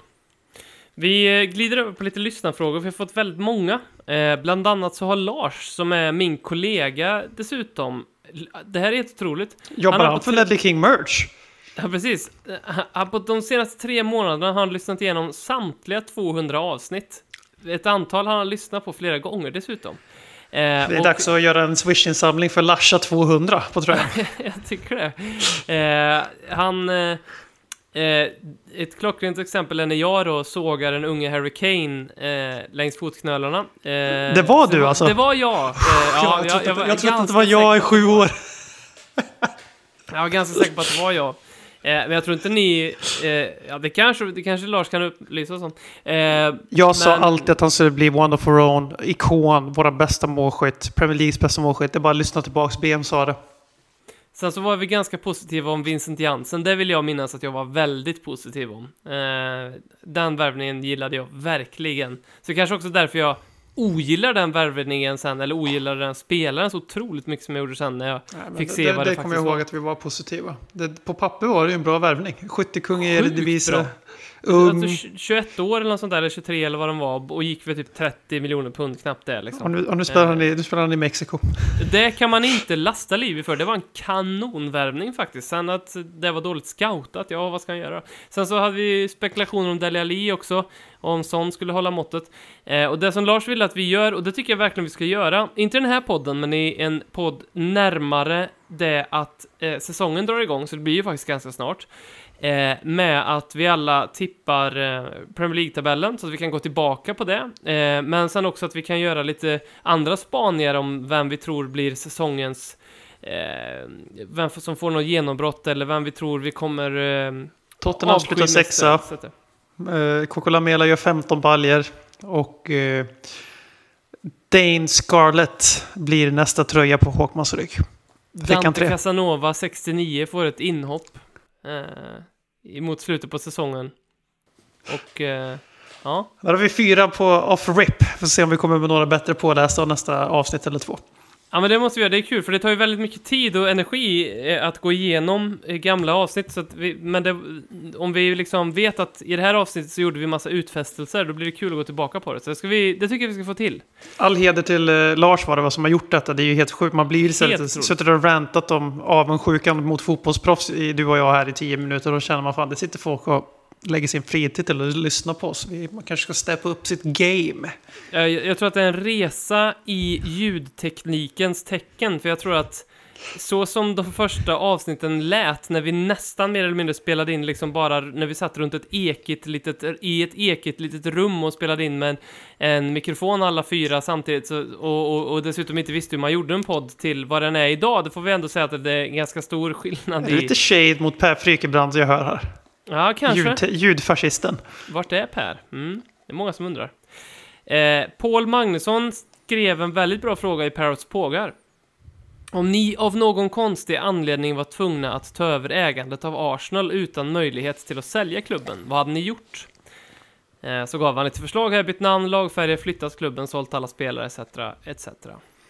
Vi eh, glider över på lite lyssnarfrågor, vi har fått väldigt många. Eh, bland annat så har Lars, som är min kollega dessutom, det här är helt otroligt. Jobbar han, han för Ledley King Merch? Ja, precis. Han, på de senaste tre månaderna har han lyssnat igenom samtliga 200 avsnitt. Ett antal har han lyssnat på flera gånger dessutom. Eh, det är och, dags att göra en Swish-insamling för Lasha 200 på tröjan. jag tycker det. Eh, han... Eh, eh, ett klockrent exempel är när jag då sågar den unge Harry Kane eh, längs fotknölarna. Eh, det var du alltså? Det var jag. Eh, ja, jag, jag, jag, jag trodde att det var jag i sju år. jag var ganska säker på att det var jag. Eh, men jag tror inte ni... Eh, ja, det kanske, det kanske Lars kan upplysa oss om. Eh, jag men... sa alltid att han skulle bli one of our own, ikon, våra bästa målskytt, Premier Leagues bästa målskytt. Det är bara att lyssna tillbaks, BM sa det. Sen så var vi ganska positiva om Vincent Jansen, det vill jag minnas att jag var väldigt positiv om. Eh, den värvningen gillade jag verkligen. Så kanske också därför jag ogillar den värvningen sen, eller ogillar den spelaren så otroligt mycket som jag gjorde sen när jag Nej, fick se det, vad det, det kommer jag ihåg att vi var positiva. Det, på papper var det ju en bra värvning. Skyttekung i Eredivisie. Ung. Alltså, 21 år eller något sånt där, eller 23 eller vad den var, och gick för typ 30 miljoner pund, knappt det liksom. Och nu, och nu spelar, han i, nu spelar han i Mexiko. Det kan man inte lasta Livi för, det var en kanonvärvning faktiskt. Sen att det var dåligt scoutat, ja vad ska han göra? Sen så hade vi spekulationer om Dele Alli också, om sån skulle hålla måttet. Eh, och det som Lars vill att vi gör, och det tycker jag verkligen vi ska göra, inte i den här podden, men i en podd närmare det att eh, säsongen drar igång, så det blir ju faktiskt ganska snart. Eh, med att vi alla tippar eh, Premier League-tabellen så att vi kan gå tillbaka på det. Eh, men sen också att vi kan göra lite andra spaningar om vem vi tror blir säsongens eh, vem som får något genombrott eller vem vi tror vi kommer eh, Tottenham slutar sexa. Eh, Coco Lamela gör 15 baljer och eh, Dane Scarlett blir nästa tröja på Håkmans rygg. Dante Casanova 69 får ett inhopp eh, mot slutet på säsongen. Och eh, ja. Där har vi fyra på off-rip. Får se om vi kommer med några bättre pålästa nästa avsnitt eller två. Ja men det måste vi göra, det är kul för det tar ju väldigt mycket tid och energi eh, att gå igenom eh, gamla avsnitt. Så vi, men det, om vi liksom vet att i det här avsnittet så gjorde vi massa utfästelser, då blir det kul att gå tillbaka på det. Så det, ska vi, det tycker jag vi ska få till. All heder till uh, Lars var det vad som har gjort detta. Det är ju helt sjukt. Man blir ju suttit och rantat om avundsjukan mot fotbollsproffs, i, du och jag här i tio minuter. Då känner man fan, det sitter folk och lägger sin fritid till att lyssna på oss. Man kanske ska steppa upp sitt game. Jag, jag tror att det är en resa i ljudteknikens tecken, för jag tror att så som de första avsnitten lät, när vi nästan mer eller mindre spelade in liksom bara när vi satt runt ett ekigt litet, i ett ekigt litet rum och spelade in med en, en mikrofon alla fyra samtidigt så, och, och, och, dessutom inte visste hur man gjorde en podd till vad den är idag, då får vi ändå säga att det är en ganska stor skillnad i... Det är lite shade mot Per Frykebrand jag hör här. Ja, kanske. Ljud, ljudfascisten. Vart är Per? Mm, det är många som undrar. Eh, Paul Magnusson skrev en väldigt bra fråga i Parrots pågar. Om ni av någon konstig anledning var tvungna att ta över ägandet av Arsenal utan möjlighet till att sälja klubben, vad hade ni gjort? Eh, så gav han lite förslag här, bytt namn, lagfärger, flyttat klubben, sålt alla spelare etc. etc.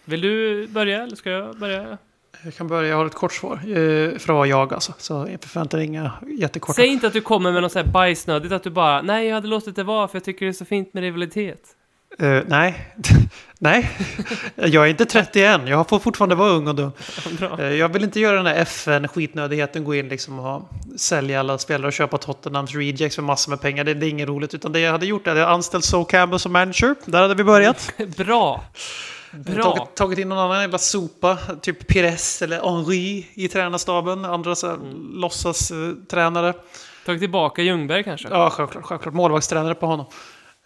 Vill du börja eller ska jag börja? Jag kan börja, jag har ett kort svar. Eh, för att vara jag alltså. Så jag förväntar inga jättekorta. Säg inte att du kommer med något så här bajsnödigt, att du bara nej, jag hade låtit det vara för jag tycker det är så fint med rivalitet. Eh, nej, nej. jag är inte 31. Jag får fortfarande vara ung och dum. Eh, jag vill inte göra den här FN-skitnödigheten, gå in liksom och sälja alla spelare och köpa Tottenhams rejects för massor med pengar. Det, det är inget roligt. Utan det jag hade gjort är att jag anställt So Campbell som manager. Där hade vi börjat. Bra! Bra! Tagit, tagit in någon annan jävla sopa, typ Pires eller Henri i tränarstaben. Andra så här, Mm. låtsastränare. Tagit tillbaka Ljungberg kanske? Ja, självklart. självklart. Målvaktstränare på honom.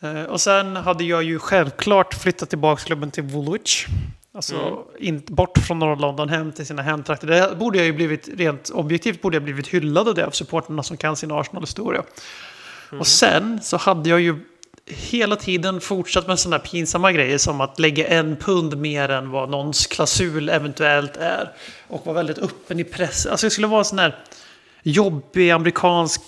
Eh, och sen hade jag ju självklart flyttat tillbaka klubben till Woolwich. Alltså Mm. in, bort från norra London hem till sina hemtrakter. Det borde jag ju blivit, rent objektivt borde jag blivit hyllad av det av supporterna som kan sin Arsenal-historia. Mm. Och sen så hade jag ju hela tiden fortsatt med sådana pinsamma grejer som att lägga en pund mer än vad någons klausul eventuellt är. Och vara väldigt öppen i press. Alltså jag skulle vara en sån här jobbig amerikansk...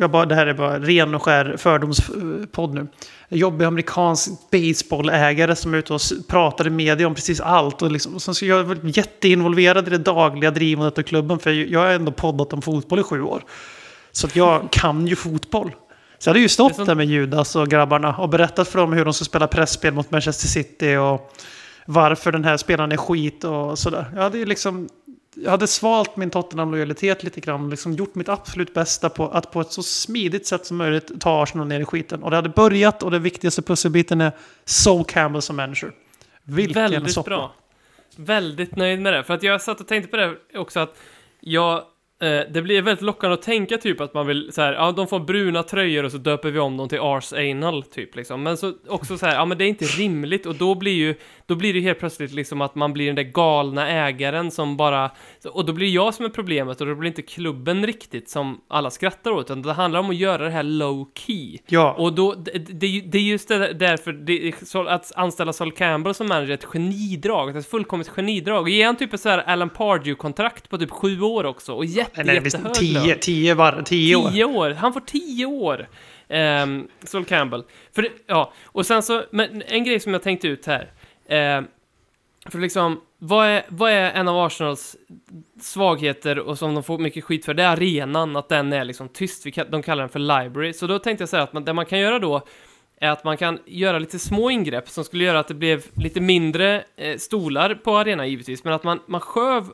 Jag bara, det här är bara ren och skär fördomspodd nu. Jobbig amerikansk baseballägare som är ute och pratar i media om precis allt. Och, liksom, och sen så jag är jätteinvolverad i det dagliga drivandet av klubben. För jag har ändå poddat om fotboll i sju år. Så att jag kan ju fotboll. Så jag hade ju stått sånt- där med Judas och grabbarna och berättat för dem hur de ska spela pressspel mot Manchester City och varför den här spelaren är skit och sådär. Jag hade ju liksom jag hade svalt min Tottenham-lojalitet lite grann och liksom gjort mitt absolut bästa på att på ett så smidigt sätt som möjligt ta Arsenal ner i skiten. Och det hade börjat och den viktigaste pusselbiten är Sol Campbell som manager. Vilken Väldigt soppa. bra. Väldigt nöjd med det. För att jag satt och tänkte på det också att jag... Eh, det blir väldigt lockande att tänka typ att man vill så här, ja de får bruna tröjor och så döper vi om dem till Ars Anal typ liksom. Men så också så här, ja men det är inte rimligt och då blir ju, då blir det helt plötsligt liksom att man blir den där galna ägaren som bara, och då blir jag som är problemet och då blir inte klubben riktigt som alla skrattar åt, utan det handlar om att göra det här low key. Ja, Och då, det, det, det är just det där- därför det, att anställa Sol Campbell som manager är ett genidrag, ett fullkomligt genidrag. Ge han typ ett så här Alan Pardew-kontrakt på typ sju år också, och jätte, visst, jättehög tio, tio, var, tio år. Tio år. Han får tio år. Um, Sol Campbell. För det, ja, och sen så, men en grej som jag tänkte ut här. ehm, för liksom, vad är, vad är en av Arsenals svagheter och som de får mycket skit för? Det är arenan, att den är liksom tyst. Vi kan- De kallar den för library. Så då tänkte jag säga att man, det man kan göra då är att man kan göra lite små ingrepp som skulle göra att det blev lite mindre eh, stolar på arenan givetvis, men att man, man sköv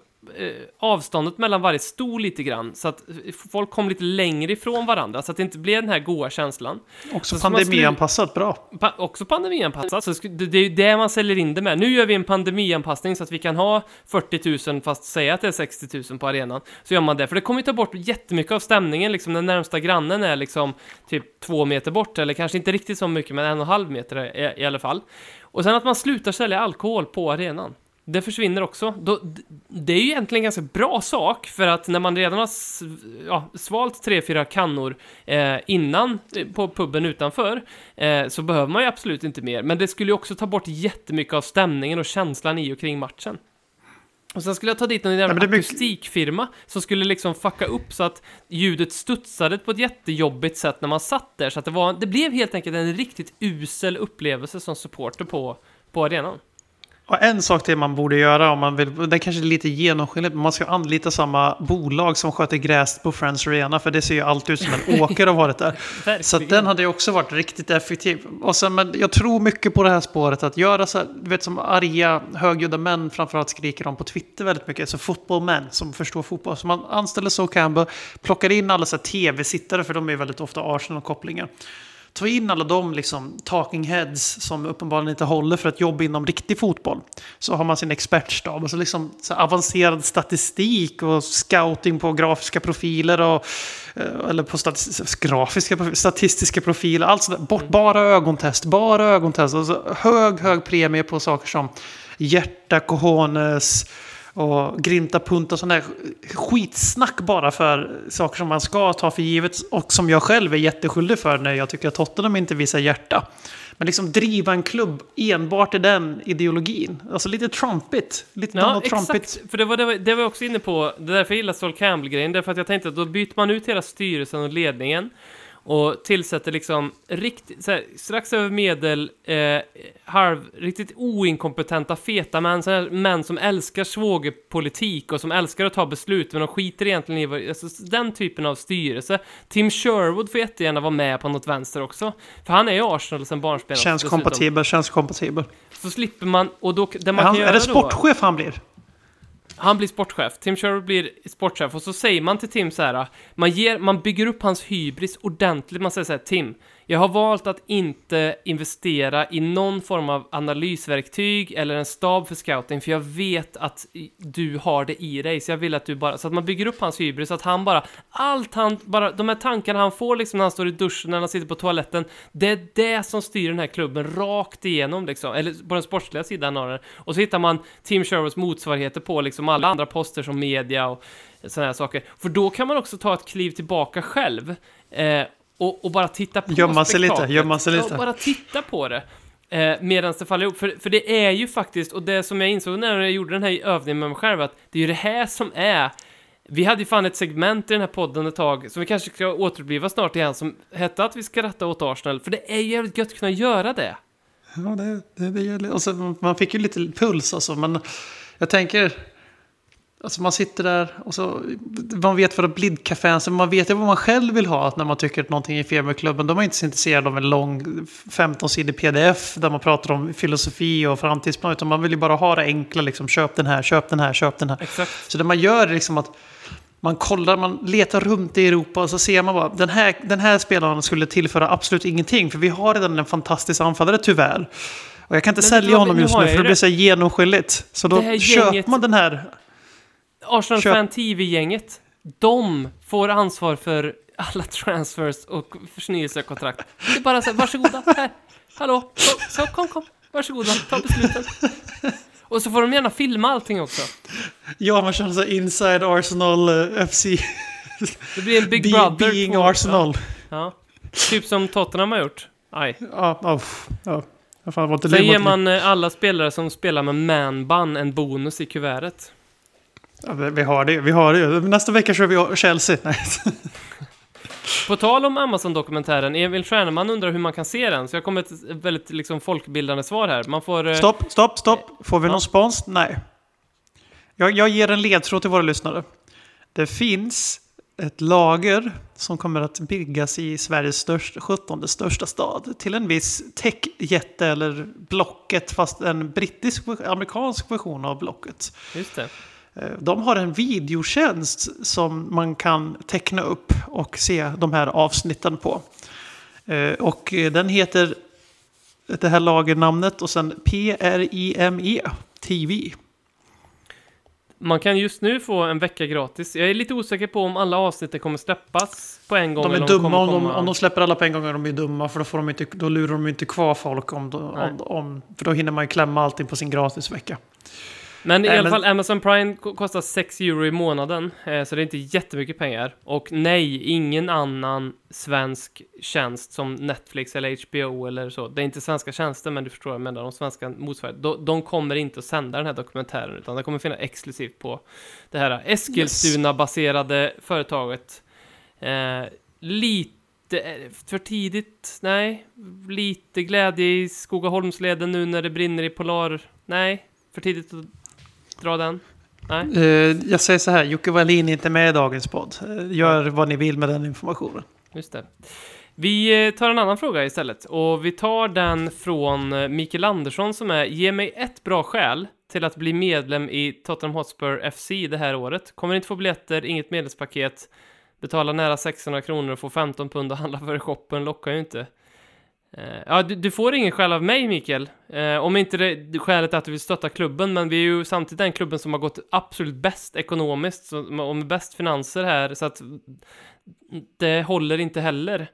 avståndet mellan varje stol lite grann, så att eh, folk kom lite längre ifrån varandra, så att det inte blev den här goa känslan. Också pandemianpassat, bra. Pa också pandemianpassat, så det, det är ju det man säljer in det med. Nu gör vi en pandemianpassning så att vi kan ha 40 000 fast säga att det är 60 000 på arenan. Så gör man det, för det kommer ju ta bort jättemycket av stämningen, liksom den närmsta grannen är liksom typ två meter bort, eller kanske inte riktigt så mycket, men en och en halv meter i, i alla fall. Och sen att man slutar sälja alkohol på arenan. Det försvinner också. Då, det är ju egentligen en ganska bra sak, för att när man redan har ja, svalt tre, fyra kannor eh, innan eh, på puben utanför, eh, så behöver man ju absolut inte mer. Men det skulle ju också ta bort jättemycket av stämningen och känslan i och kring matchen. Och sen skulle jag ta dit någon jävla akustikfirma som skulle liksom fucka upp så att ljudet studsade på ett jättejobbigt sätt när man satt där. Så att det, var, det blev helt enkelt en riktigt usel upplevelse som supporter på, på arenan. Och en sak till man borde göra om man vill, det kanske är lite genomskinligt, men man ska anlita samma bolag som sköter gräs på Friends Arena, för det ser ju alltid ut som en åker har varit där. Så den hade ju också varit riktigt effektiv. Och sen, men jag tror mycket på det här spåret att göra så här, du vet som arga, högljudda män framförallt skriker om på Twitter väldigt mycket, så fotbollmän som förstår fotboll. Så man anställer så Campbell, plockar in alla så tv-sittare, för de är väldigt ofta Arsenal-kopplingar. Ta in alla de liksom, talking heads som uppenbarligen inte håller för att jobba inom riktig fotboll. Så har man sin expertstab och så liksom så avancerad statistik och scouting på grafiska profiler och eh, eller på statis- grafiska profiler, statistiska profiler. Allt sådär. Bort, bara ögontest, bara ögontest. Och så hög, hög premie på saker som hjärta, cojones och grinta punt och sån där skitsnack bara för saker som man ska ta för givet och som jag själv är jätteskyldig för när jag tycker att Tottenham inte visar hjärta. Men liksom driva en klubb enbart i den ideologin. Alltså lite trumpigt. Lite Ja, Donald Trumpigt. exakt. För det var, det, var, det var jag också inne på, det är därför jag gillar Sol Campbell-grejen, därför att jag tänkte att då byter man ut hela styrelsen och ledningen. Och tillsätter liksom riktigt, så här, strax över medel, eh, halv, riktigt oinkompetenta feta män, så här, män som älskar svågerpolitik och som älskar att ta beslut, men de skiter egentligen i vad, alltså, den typen av styrelse. Tim Sherwood får jättegärna vara med på något vänster också, för han är ju Arsenal sen barnsben. Känns kompatibel, känns kompatibel. Så slipper man, och då, det man Han, kan är göra det då- sportchef han blir? Han blir sportchef, Tim Sherwood blir sportchef. Och så säger man till Tim så här, man, ger, man bygger upp hans hybris ordentligt, man säger så här, Tim, jag har valt att inte investera i någon form av analysverktyg eller en stab för scouting, för jag vet att du har det i dig, så jag vill att du bara, så att man bygger upp hans hybris, så att han bara, allt han, bara, de här tankarna han får liksom när han står i duschen, när han sitter på toaletten, det är det som styr den här klubben rakt igenom liksom, eller på den sportsliga sidan av den. Och så hittar man Tim Sherwoods motsvarigheter på liksom alla andra poster som media och sådana här saker. För då kan man också ta ett kliv tillbaka själv eh, och, och bara titta på Gömma sig lite, gömma sig lite. bara titta på det. Eh, Medan det faller ihop. För, för det är ju faktiskt, och det som jag insåg när jag gjorde den här övningen med mig själv, att det är ju det här som är vi hade ju fan ett segment i den här podden ett tag, som vi kanske ska återuppliva snart igen, som hette att vi ska ratta åt Arsenal, för det är jävligt gött att kunna göra det. Ja, det, det, det gäller. Och så, man fick ju lite puls alltså. Men jag tänker... Alltså man sitter där och så... Man vet vad blidcafé så man vet ju vad man själv vill ha när man tycker att någonting är fel med klubben. De är inte så intresserade av en lång 15-sidig pdf där man pratar om filosofi och framtidsplan. Utan man vill ju bara ha det enkla liksom. Köp den här, köp den här, köp den här. Exakt. Så det man gör är liksom att man kollar, man letar runt i Europa och så ser man bara den här, den här spelaren skulle tillföra absolut ingenting. För vi har redan en fantastisk anfallare tyvärr. Och jag kan inte Men sälja honom just nu för det blir så genomskinligt. Så då köper man den här. Arsenal Köp- Fan TV-gänget, de får ansvar för alla transfers och förnyelsekontrakt. Det är bara så här, varsågoda, här, hallå, så, så kom, kom, varsågoda, ta besluten. Och så får de gärna filma allting också. Ja, man känner sig inside Arsenal eh, FC. Det blir en Big Be, Brother. being på- Arsenal. Ja, ja. Typ som Tottenham har gjort. Aj. Ja, ja, ja. Fan, var inte Sen ger man eh, alla spelare som spelar med manban en bonus i kuvertet. Ja, vi har det, vi har det. Nästa vecka kör vi Chelsea. Nej. På tal om Amazon-dokumentären, Emil Stjärneman undrar hur man kan se den, så jag kommer ett väldigt liksom, folkbildande svar här. Man får... eh, Stopp, stopp, stopp. Får vi Ja. någon spons? Nej. Jag, jag ger en ledtråd till våra lyssnare. Det finns ett lager som kommer att byggas i Sveriges största, 17 största stad till en viss techjätte eller Blocket, fast en brittisk, amerikansk version av Blocket. Just det. Eh, De har en videotjänst som man kan teckna upp och se de här avsnitten på. Eh, Och eh, den heter det här lagernamnet och sen PRIME TV. Man kan just nu få en vecka gratis. Jag är lite osäker på om alla avsnitt kommer släppas på en gång. De är eller dumma om de, komma- om de släpper alla på en gång är de ju dumma för då, får de inte, då lurar de inte kvar folk om, de- om, om För då hinner man ju klämma allting på sin gratisvecka. Men i alla fall, Amazon Prime ko- kostar 6 euro i månaden. Eh, så det är inte jättemycket pengar. Och nej, ingen annan svensk tjänst som Netflix eller HBO eller så. Det är inte svenska tjänster, men du förstår vad jag menar. De svenska motsvarigheter. De, de kommer inte att sända den här dokumentären, utan den kommer finnas exklusivt på det här Eskilstuna-baserade företaget. Eh, lite eh, för tidigt, nej. Lite glädje i Skogaholmsleden nu när det brinner i Polar. Nej, för tidigt att dra den. Nej. Eh, jag säger så här, Jocke Wallin är inte med i dagens podd. Eh, Gör vad ni vill med den informationen. Just det. Vi eh, tar en annan fråga istället och vi tar den från Mikael Andersson som är Ge mig ett bra skäl till att bli medlem i Tottenham Hotspur FC det här året. Kommer inte få biljetter, inget medlemspaket, betala nära 600 kronor och få 15 pund att handla för i shoppen, lockar ju inte. Eh, ja, du, du får ingen skäl av mig, Mikael. Eh, om inte det, det skälet är att du vill stötta klubben, men vi är ju samtidigt den klubben som har gått absolut bäst ekonomiskt så, och med bäst finanser här, så att det håller inte heller.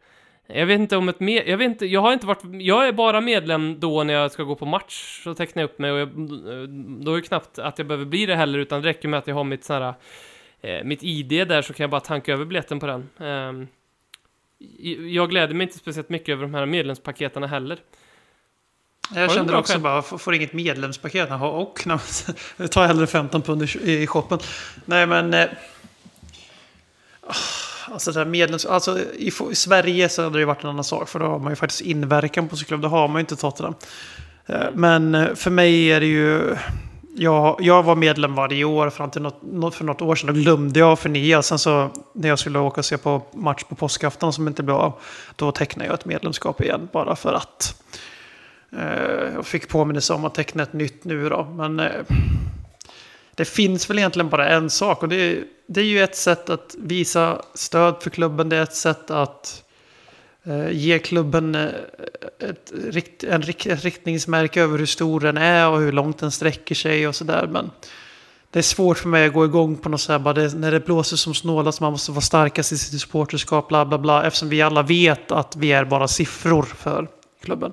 Jag vet inte om ett med, jag vet inte, jag har inte varit, jag är bara medlem då när jag ska gå på match, så tecknar jag upp mig och jag, eh, då är det knappt att jag behöver bli det heller, utan det räcker med att jag har mitt sån här, eh, mitt ID där så kan jag bara tanka över biljetten på den. Ehm, jag gläder mig inte speciellt mycket över de här medlemspaketen heller. Jag kände också själv? bara, får inget medlemspaket. Jaha, och jag tar hellre 15 pund i, shoppen. Nej, men... Eh, Alltså, det här medlems, alltså i, i Sverige så hade det varit en annan sak. För då har man ju faktiskt inverkan på sin klubb. Det har man ju inte Tottenham. Eh, Men eh, för mig är det ju... Jag, jag var medlem varje år fram till något, för något år sedan. Då glömde jag att förnya. Sen så när jag skulle åka och se på match på påskafton som inte blev av. Då tecknade jag ett medlemskap igen bara för att. Eh, Jag fick påminnelse om att teckna ett nytt nu då. Men eh, det finns väl egentligen bara en sak. Och det är, det är ju ett sätt att visa stöd för klubben. Det är ett sätt att eh, Eh, ge klubben eh, ett, rikt, en, ett riktningsmärke över hur stor den är och hur långt den sträcker sig och sådär. Men det är svårt för mig att gå igång på något sätt. bara det, när det blåser som snålast, man måste vara starkast i sitt supporterskap, bla bla bla. Eftersom vi alla vet att vi är bara siffror för klubben.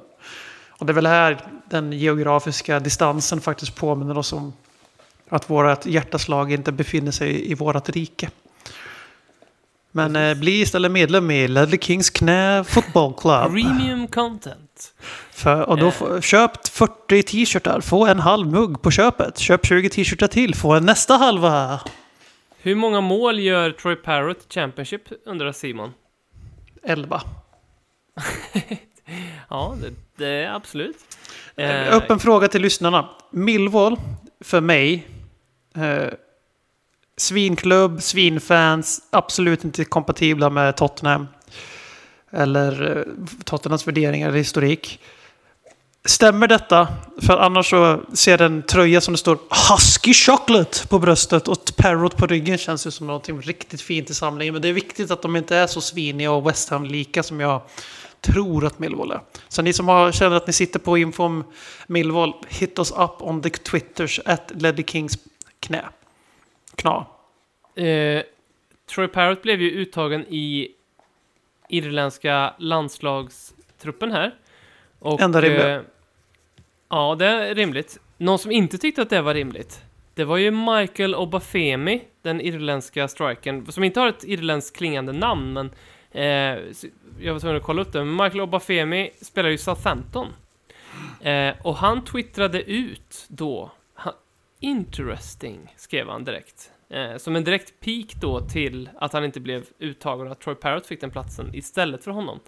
Och det är väl här den geografiska distansen faktiskt påminner oss om att vårt hjärtaslag inte befinner sig i vårt rike. Men eh, bli istället medlem i Ledley Kings knä Football Club. Premium content. För, och då Eh. får, köp 40 t-shirtar, få en halv mugg på köpet. Köp 20 t-shirtar till, få en nästa halva. Hur många mål gör Troy Parrott i Championship, undrar Simon? 11. Ja, det, det är absolut. Eh, Eh, Öppen fråga till lyssnarna. Millwall, för mig, eh, svinklubb, svinfans, absolut inte kompatibla med Tottenham. Eller eh, Tottenhams värderingar eller historik. Stämmer detta? För annars så ser en tröja som det står Husky Chocolate på bröstet och Parrot på ryggen känns ju som någonting riktigt fint i samlingen. Men det är viktigt att de inte är så sviniga och West Ham-lika som jag tror att Millwall är. Så ni som har, känner att ni sitter på info om Millwall, hit us up on the twitters at Leddy Kings knä. Kna. Eh, Troy Parrott blev ju uttagen i irländska landslagstruppen här. Och, Enda rimliga. eh, ja, det är rimligt. Någon som inte tyckte att det var rimligt, det var ju Michael Obafemi, den irländska strikern, som inte har ett irländskt klingande namn, men eh, jag var tvungen att kolla upp det. Men Michael Obafemi spelar ju Southampton. Eh, och han twittrade ut då, interesting, skrev han direkt. Eh, som en direkt peak då till att han inte blev uttagen och att Troy Parrott fick den platsen istället för honom.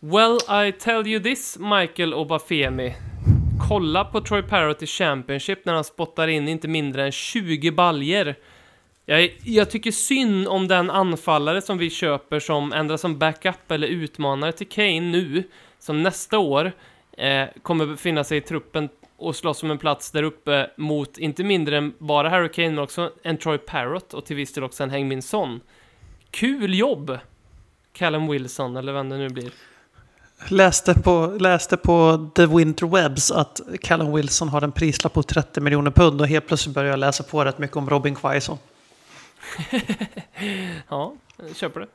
Well, I tell you this, Michael Obafemi. Kolla på Troy Parrott i Championship när han spottar in inte mindre än 20 baljer. Jag, jag tycker synd om den anfallare som vi köper som ändrar som backup eller utmanare till Kane nu, som nästa år eh, kommer befinna sig i truppen och slåss om en plats där uppe mot inte mindre än bara Harry Kane men också en Troy Parrott och till viss del också en Heng Min Son. Kul jobb! Callum Wilson, eller vem det nu blir. Läste på, läste på The Winter Webs att Callum Wilson har en prislapp på 30 miljoner pund och helt plötsligt började jag läsa på rätt mycket om Robin Quaison. Ja, köper det.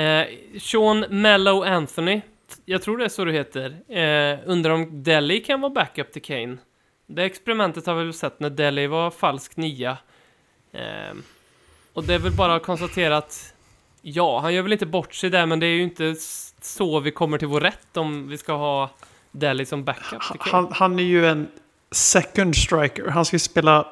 Eh, Sean Mellow Anthony, jag tror det är så du heter, eh, undrar om Delhi kan vara backup till Kane. Det experimentet har vi väl sett när Delhi var falsk nia. Eh, och det är väl bara att konstatera att ja, han gör väl inte bort sig där, men det är ju inte så vi kommer till vår rätt om vi ska ha Delhi som backup till. Han, han är ju en second striker. Han ska spela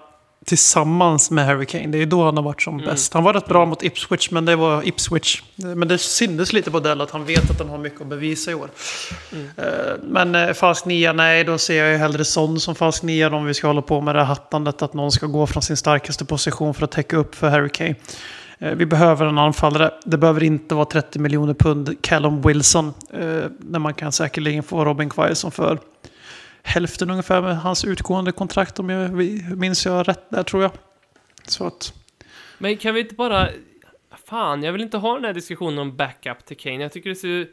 tillsammans med Harry Kane. Det är då han har varit som Mm. bäst. Han var rätt bra mot Ipswich, men det var Ipswich. Men det syntes lite på Dell att han vet att han har mycket att bevisa i år. Mm. Eh, Men eh, falsk nia, nej, då ser jag ju hellre Son som falsk nia om vi ska hålla på med det här hattandet. Att någon ska gå från sin starkaste position för att täcka upp för Harry Kane. Eh, Vi behöver en anfallare. Det behöver inte vara 30 miljoner pund Callum Wilson. När man kan säkerligen få Robin Quaison för hälften ungefär med hans utgående kontrakt om jag minns jag rätt där tror jag. Så att, Men kan vi inte bara... Fan, jag vill inte ha den här diskussionen om backup till Kane. Jag tycker det ser... så...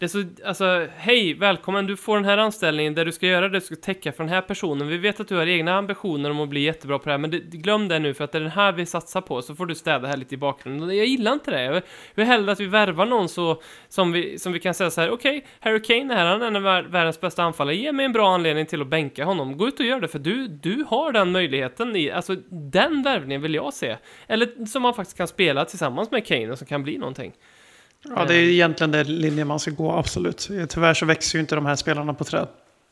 Det är så, alltså, hej, välkommen, du får den här anställningen där du ska göra det, du ska täcka för den här personen. Vi vet att du har egna ambitioner om att bli jättebra på det här, men det, glöm det nu för att det är den här vi satsar på, så får du städa här lite i bakgrunden. Jag gillar inte det. Jag vill, jag vill hellre att vi värvar någon så, som, vi, som vi kan säga så här, okej, Harry Kane här, han är en av vär- världens bästa anfallare, ge mig en bra anledning till att bänka honom. Gå ut och gör det, för du, du har den möjligheten i, alltså den värvningen vill jag se. Eller som man faktiskt kan spela tillsammans med Kane och som kan bli någonting ja, det är egentligen den linjen man ska gå, absolut. Tyvärr så växer ju inte de här spelarna på träd.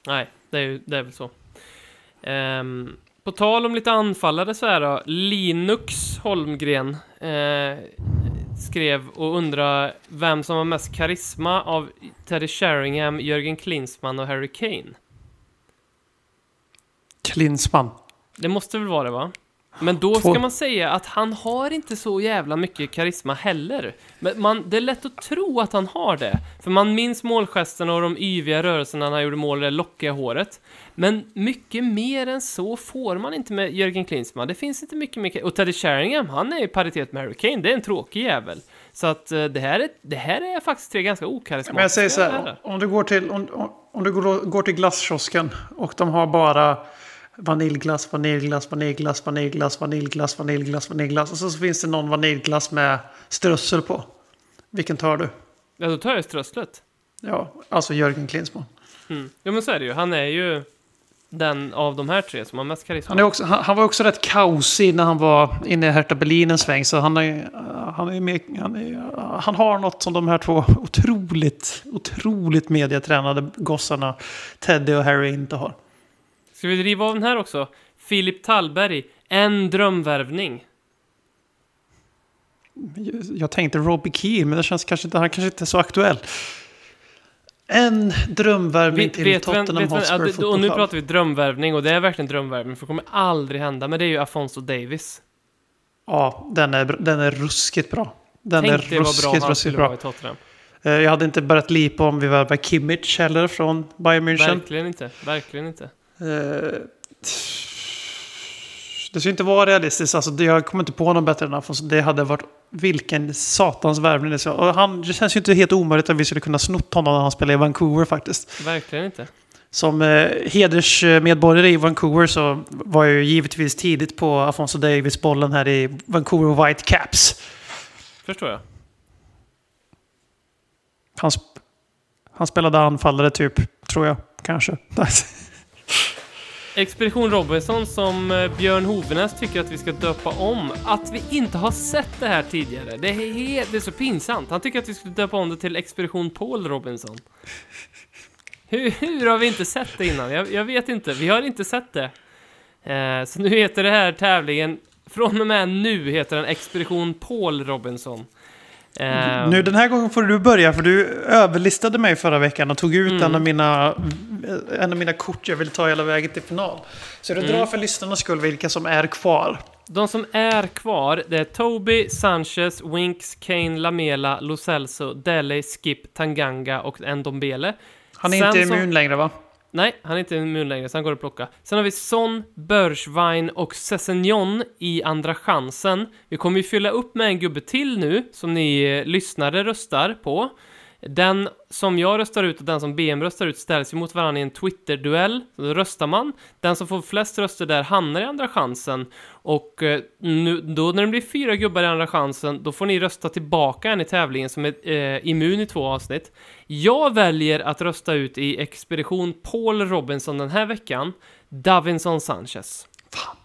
Nej, det är, ju, det är väl så. Ehm, på tal om lite anfallare så här då, Linux Holmgren. Eh, skrev och undrade vem som har mest karisma av Teddy Sheringham, Jörgen Klinsmann och Harry Kane. Klinsmann. Det måste väl vara det va? Men då ska man säga att han har inte så jävla mycket karisma heller. Men man, det är lätt att tro att han har det. För man minns målgesterna och de yviga rörelserna när han gjorde mål, det lockiga håret. Men mycket mer än så får man inte med Jörgen Klinsmann. Det finns inte mycket mer... Och Teddy Sheringham, han är i paritet med Harry Kane. Det är en tråkig jävel. Så att eh, det här är, det här är faktiskt tre ganska okarismatiska Men jag säger så här, om du går till, om, om- om du går, går till glasskiosken och de har bara vaniljglass, vaniljglass, vaniljglass, vaniljglass, vaniljglass, vaniljglass, vaniljglass. Och så, finns det någon vaniljglass med strössel på. Vilken tar du? Ja, då tar jag strösslet. Ja, alltså Jörgen Klinsmann. Mm. Ja, men så är det ju. Han är ju den av de här tre som har mest karisma. Han, är också, han, han var också rätt kaosig när han var inne i Hertha Berlin en sväng. Så han, är, han, är med, han, är, han har något som de här två otroligt, otroligt mediatränade gossarna Teddy och Harry inte har. Ska vi driva av den här också? Filip Tallberg, en drömvärvning. Jag tänkte Robbie Keane, men det känns kanske inte, han kanske inte är så aktuell. En drömvärvning till vet Tottenham vet Hotspur Football och nu pratar vi drömvärvning och det är verkligen drömvärvning för det kommer aldrig hända. Men det är ju Afonso Davis. Ja, den är, den är ruskigt bra. Den Tänk är vad bra ruskigt, ruskigt bra. i Tottenham. Eh, Jag hade inte börjat lipa om vi värvade Kimmich heller från Bayern München. Verkligen inte. Verkligen inte. Eh, Det ska inte vara realistiskt. Alltså, jag kommer inte på någon bättre än Afonso. Det hade varit vilken satans värvning det ska och han, Det känns ju inte helt omöjligt att vi skulle kunna snott honom när han spelade i Vancouver faktiskt. Verkligen inte. Som eh, hedersmedborgare i Vancouver så var jag ju givetvis tidigt på Afonso Davis-bollen här i Vancouver Whitecaps. Förstår jag. Han, sp- han spelade anfallare typ, tror jag. Kanske. Expedition Robinson som eh, Björn Hovenäs tycker att vi ska döpa om. Att vi inte har sett det här tidigare. Det är, det är så pinsamt. Han tycker att vi skulle döpa om det till Expedition Paul Robinson. Hur, hur har vi inte sett det innan? Jag, jag vet inte. Vi har inte sett det. Eh, så nu heter det här tävlingen, från och med nu heter den Expedition Paul Robinson. Eh, Nu den här gången får du börja för du överlistade mig förra veckan och tog ut Mm. en, av mina, en av mina kort jag ville ta hela vägen till final. Så du Mm. drar för lyssnarnas skull vilka som är kvar. De som är kvar, det är Toby, Sanchez, Winks, Kane, Lamela, Lo Celso, Dele, Skip, Tanganga och Ndombele. Han är Sen inte som- immun längre va? Nej, han är inte immun längre, så han går att plocka. Sen har vi Son, Bergwijn och Sessignon i andra chansen. Vi kommer ju fylla upp med en gubbe till nu, som ni eh, lyssnare röstar på. Den som jag röstar ut och den som BM röstar ut ställs ju mot varandra i en Twitter-duell. Då röstar man. Den som får flest röster där hamnar i andra chansen. Och eh, nu, då när det blir fyra gubbar i andra chansen, då får ni rösta tillbaka en i tävlingen som är eh, immun i två avsnitt. Jag väljer att rösta ut i Expedition Paul Robinson den här veckan, Davinson Sanchez. Fan.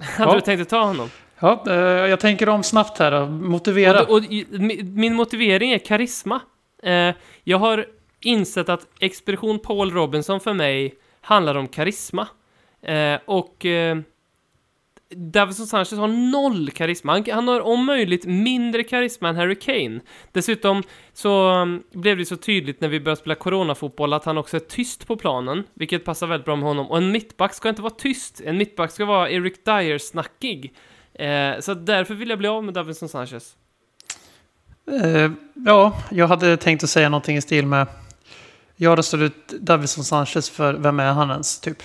Hade Ja. du tänkt att ta honom? Ja, eh, jag tänker om snabbt här då. Motivera. Och, och, min motivering är karisma. Eh, jag har insett att Expedition Paul Robinson för mig handlar om karisma. Eh, och Davison Sanchez har noll karisma. Han, han har om möjligt mindre karisma än Harry Kane. Dessutom så um, blev det så tydligt när vi började spela coronafotboll att han också är tyst på planen, vilket passar väldigt bra med honom. Och en mittback ska inte vara tyst. En mittback ska vara Eric Dyer-snackig. Eh, så därför vill jag bli av med Davison Sanchez. Eh, ja, jag hade tänkt att säga någonting i stil med... Jag röstade ut Davison Sanchez för vem är han ens, typ.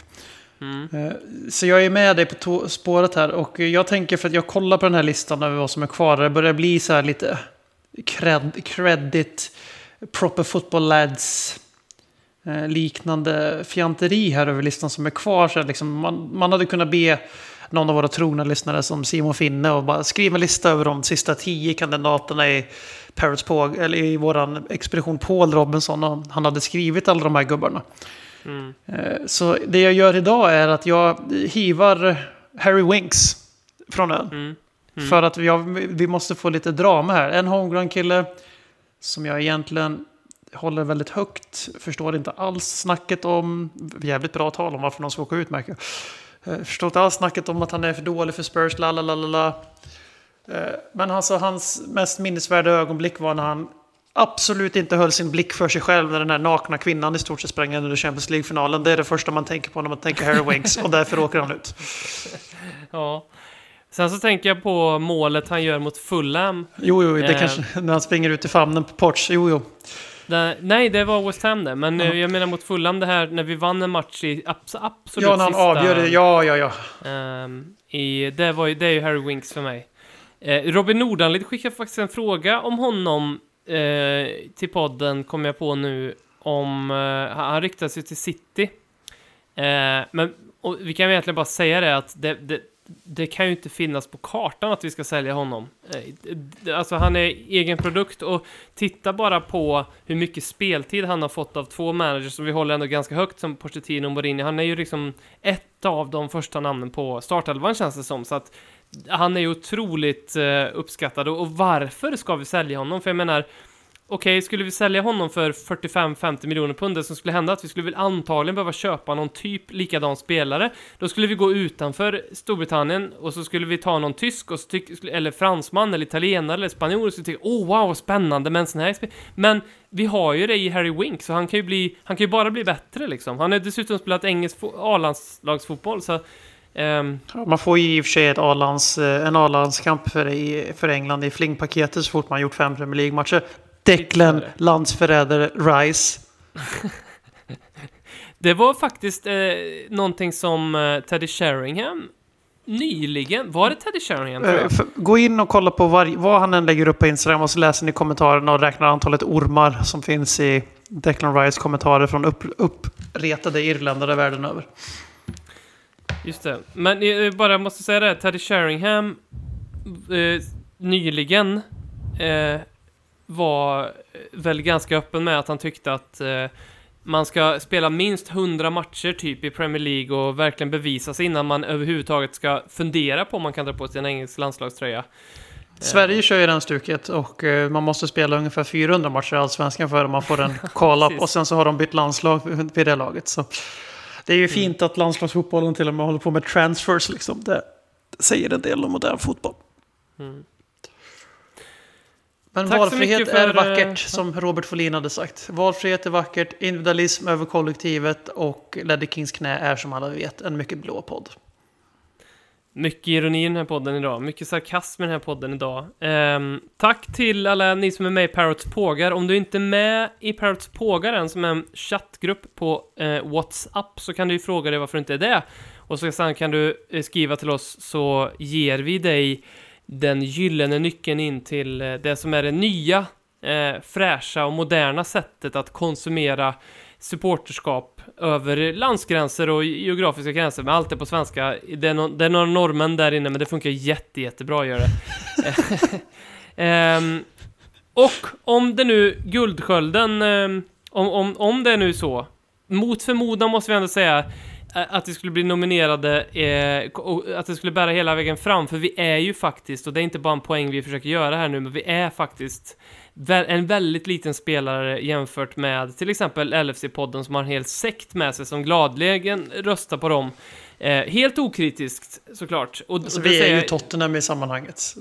Mm. Eh, Så jag är med dig på spåret här och jag tänker för att jag kollar på den här listan över vad som är kvar. Det börjar bli så här lite cred, credit, proper football lads liknande fjanteri här över listan som är kvar. Så liksom, man, man hade kunnat be någon av våra trogna lyssnare som Simon Finne och bara skriva en lista över de sista tio kandidaterna i Parrots på, eller i våran expedition Paul Robinson. Och han hade skrivit alla de här gubbarna. Mm. Eh, Så det jag gör idag är att jag hivar Harry Winks från ön. Mm. Mm. För att jag, vi måste få lite drama här. En homegrown kille som jag egentligen håller väldigt högt. Förstår inte alls snacket om, jävligt bra tal om varför någon ska åka ut märker jag. Eh, Förstår inte alls snacket om att han är för dålig för Spurs, la la la la. Eh, Men alltså hans mest minnesvärda ögonblick var när han absolut inte höll sin blick för sig själv när den här nakna kvinnan i stort sett sprang under Champions League-finalen. Det är det första man tänker på när man tänker Harry Winks och därför åker han ut. Ja. Sen så tänker jag på målet han gör mot Fulham. Jo, jo, det Eh. kanske när han springer ut i famnen på Porch. Jo, jo. Nej, det var West Ham det. Men Ja. jag menar mot Fulham det här när vi vann en match i abs absolut Ja, sista... avgör det. Ja, ja, ja. Ehm, i, det, var ju, det är ju Harry Winks för mig. Eh, Robin Nordanlid skickade faktiskt en fråga om honom eh, till podden, kom jag på nu, om... Eh, han riktar sig till City. Eh, men och vi kan egentligen bara säga det att det, det, det kan ju inte finnas på kartan att vi ska sälja honom. Eh, alltså han är egen produkt och titta bara på hur mycket speltid han har fått av två managers som vi håller ändå ganska högt som Pochettino och Mourinho. Han är ju liksom ett av de första namnen på startelvan känns det som. Så att han är ju otroligt eh, uppskattad. Och varför ska vi sälja honom? För jag menar, okej, skulle vi sälja honom för 45-50 miljoner pund, det som skulle hända att vi skulle väl antagligen behöva köpa någon typ likadan spelare. Då skulle vi gå utanför Storbritannien och så skulle vi ta någon tysk och så tyck, eller fransman eller italienare eller spanjor och så tycker oh wow, spännande med en sån här Men vi har ju det i Harry Wink, så han kan ju bli, han kan ju bara bli bättre liksom. Han har dessutom spelat engelsk A-landslagsfotboll så Um, Ja, Man får ju i och för sig ett A-lands, eh, en A-landskamp för, för England i flingpaketet så fort man gjort fem Premier League-matcher. Declan, landsförrädare, Rice. Det var faktiskt eh, någonting som eh, Teddy Sheringham nyligen, var det Teddy Sheringham? Eh, för- Gå in och kolla på varje, vad han än lägger upp på Instagram och så läser ni kommentarerna och räknar antalet ormar som finns i Declan Rice kommentarer från upp, uppretade irländare världen över. Just det. Men jag bara måste säga det, Teddy Sheringham eh, nyligen eh, var väl ganska öppen med att han tyckte att eh, man ska spela minst 100 matcher typ i Premier League och verkligen bevisa sig innan man överhuvudtaget ska fundera på om man kan dra på sig en engelsk landslagströja. Sverige kör ju den stuket och eh, man måste spela ungefär 400 matcher i Allsvenskan för att man får en call-up och sen så har de bytt landslag vid det laget. Så det är ju fint att landslagsfotbollen till och med håller på med transfers liksom. Det säger en del om modern fotboll. Mm. Men Tack valfrihet för, är vackert, eh, som Robert Folin hade sagt. Valfrihet är vackert, individualism över kollektivet och Ledder Kings knä är som alla vet en mycket blå podd. Mycket ironi i den här podden idag, mycket sarkasm i den här podden idag. Ehm, tack till alla ni som är med i Parrots Pågar. Om du inte är med i Parrots Pågar än, som är en chattgrupp på eh, WhatsApp, så kan du ju fråga dig varför du inte är det. Och så sen kan du eh, skriva till oss, så ger vi dig den gyllene nyckeln in till eh, det som är det nya, eh, fräscha och moderna sättet att konsumera supporterskap över landsgränser och geografiska gränser, men allt är på svenska. Det är, no det är några norrmän där inne, men det funkar jätte, jättebra att göra det. um, och om det nu, Guldskölden, um, om, om, om det är nu så, mot förmodan måste vi ändå säga att det skulle bli nominerade, eh, och att det skulle bära hela vägen fram, för vi är ju faktiskt, och det är inte bara en poäng vi försöker göra här nu, men vi är faktiskt en väldigt liten spelare jämfört med till exempel LFC-podden som har en hel sekt med sig som gladeligen röstar på dem. Eh, helt okritiskt såklart. Och, Alltså, och vi är ju Tottenham i sammanhanget.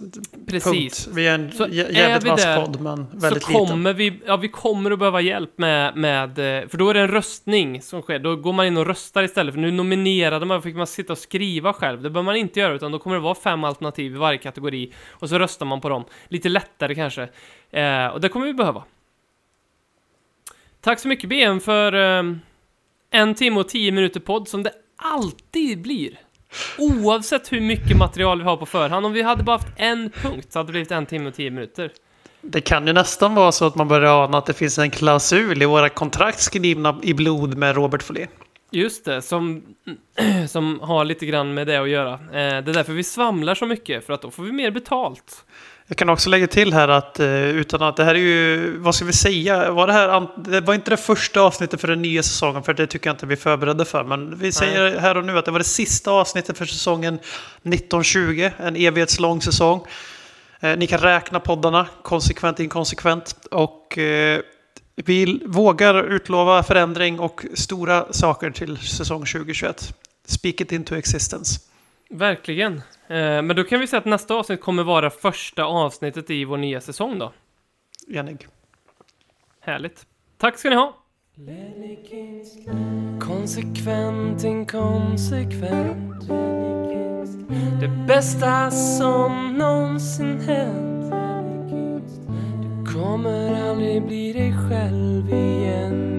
Precis. Punkt. Vi är en Så jävligt vass podd, men så väldigt liten. kommer vi, ja vi kommer att behöva hjälp med, med, eh, för då är det en röstning som sker, då går man in och röstar istället, för nu nominerade man, fick man sitta och skriva själv, det behöver man inte göra, utan då kommer det vara fem alternativ i varje kategori, och så röstar man på dem, lite lättare kanske, eh, och det kommer vi behöva. Tack så mycket BM för eh, en timme och tio minuter podd, som det alltid blir. Oavsett hur mycket material vi har på förhand, om vi hade bara haft en punkt så hade det blivit en timme och tio minuter. Det kan ju nästan vara så att man börjar ana att det finns en klausul i våra kontrakt skrivna i blod med Robert Folin. Just det, som, som har lite grann med det att göra. Eh, det är därför vi svamlar så mycket, för att då får vi mer betalt. Jag kan också lägga till här att eh, utan att det här är ju, vad ska vi säga, var det här, det var inte det första avsnittet för den nya säsongen för det tycker jag inte vi är förberedda för. Men vi säger här och nu att det var det sista avsnittet för säsongen 1920, en evighetslång säsong. Eh, ni kan räkna poddarna konsekvent inkonsekvent och eh, vi vågar utlova förändring och stora saker till säsong 2021. Speak it into existence. Verkligen. Eh, men då kan vi säga att nästa avsnitt kommer vara första avsnittet i vår nya säsong då. Enig. Härligt. Tack ska ni ha. Konsekvent, inkonsekvent. Det bästa som någonsin hänt. Du kommer aldrig bli dig själv igen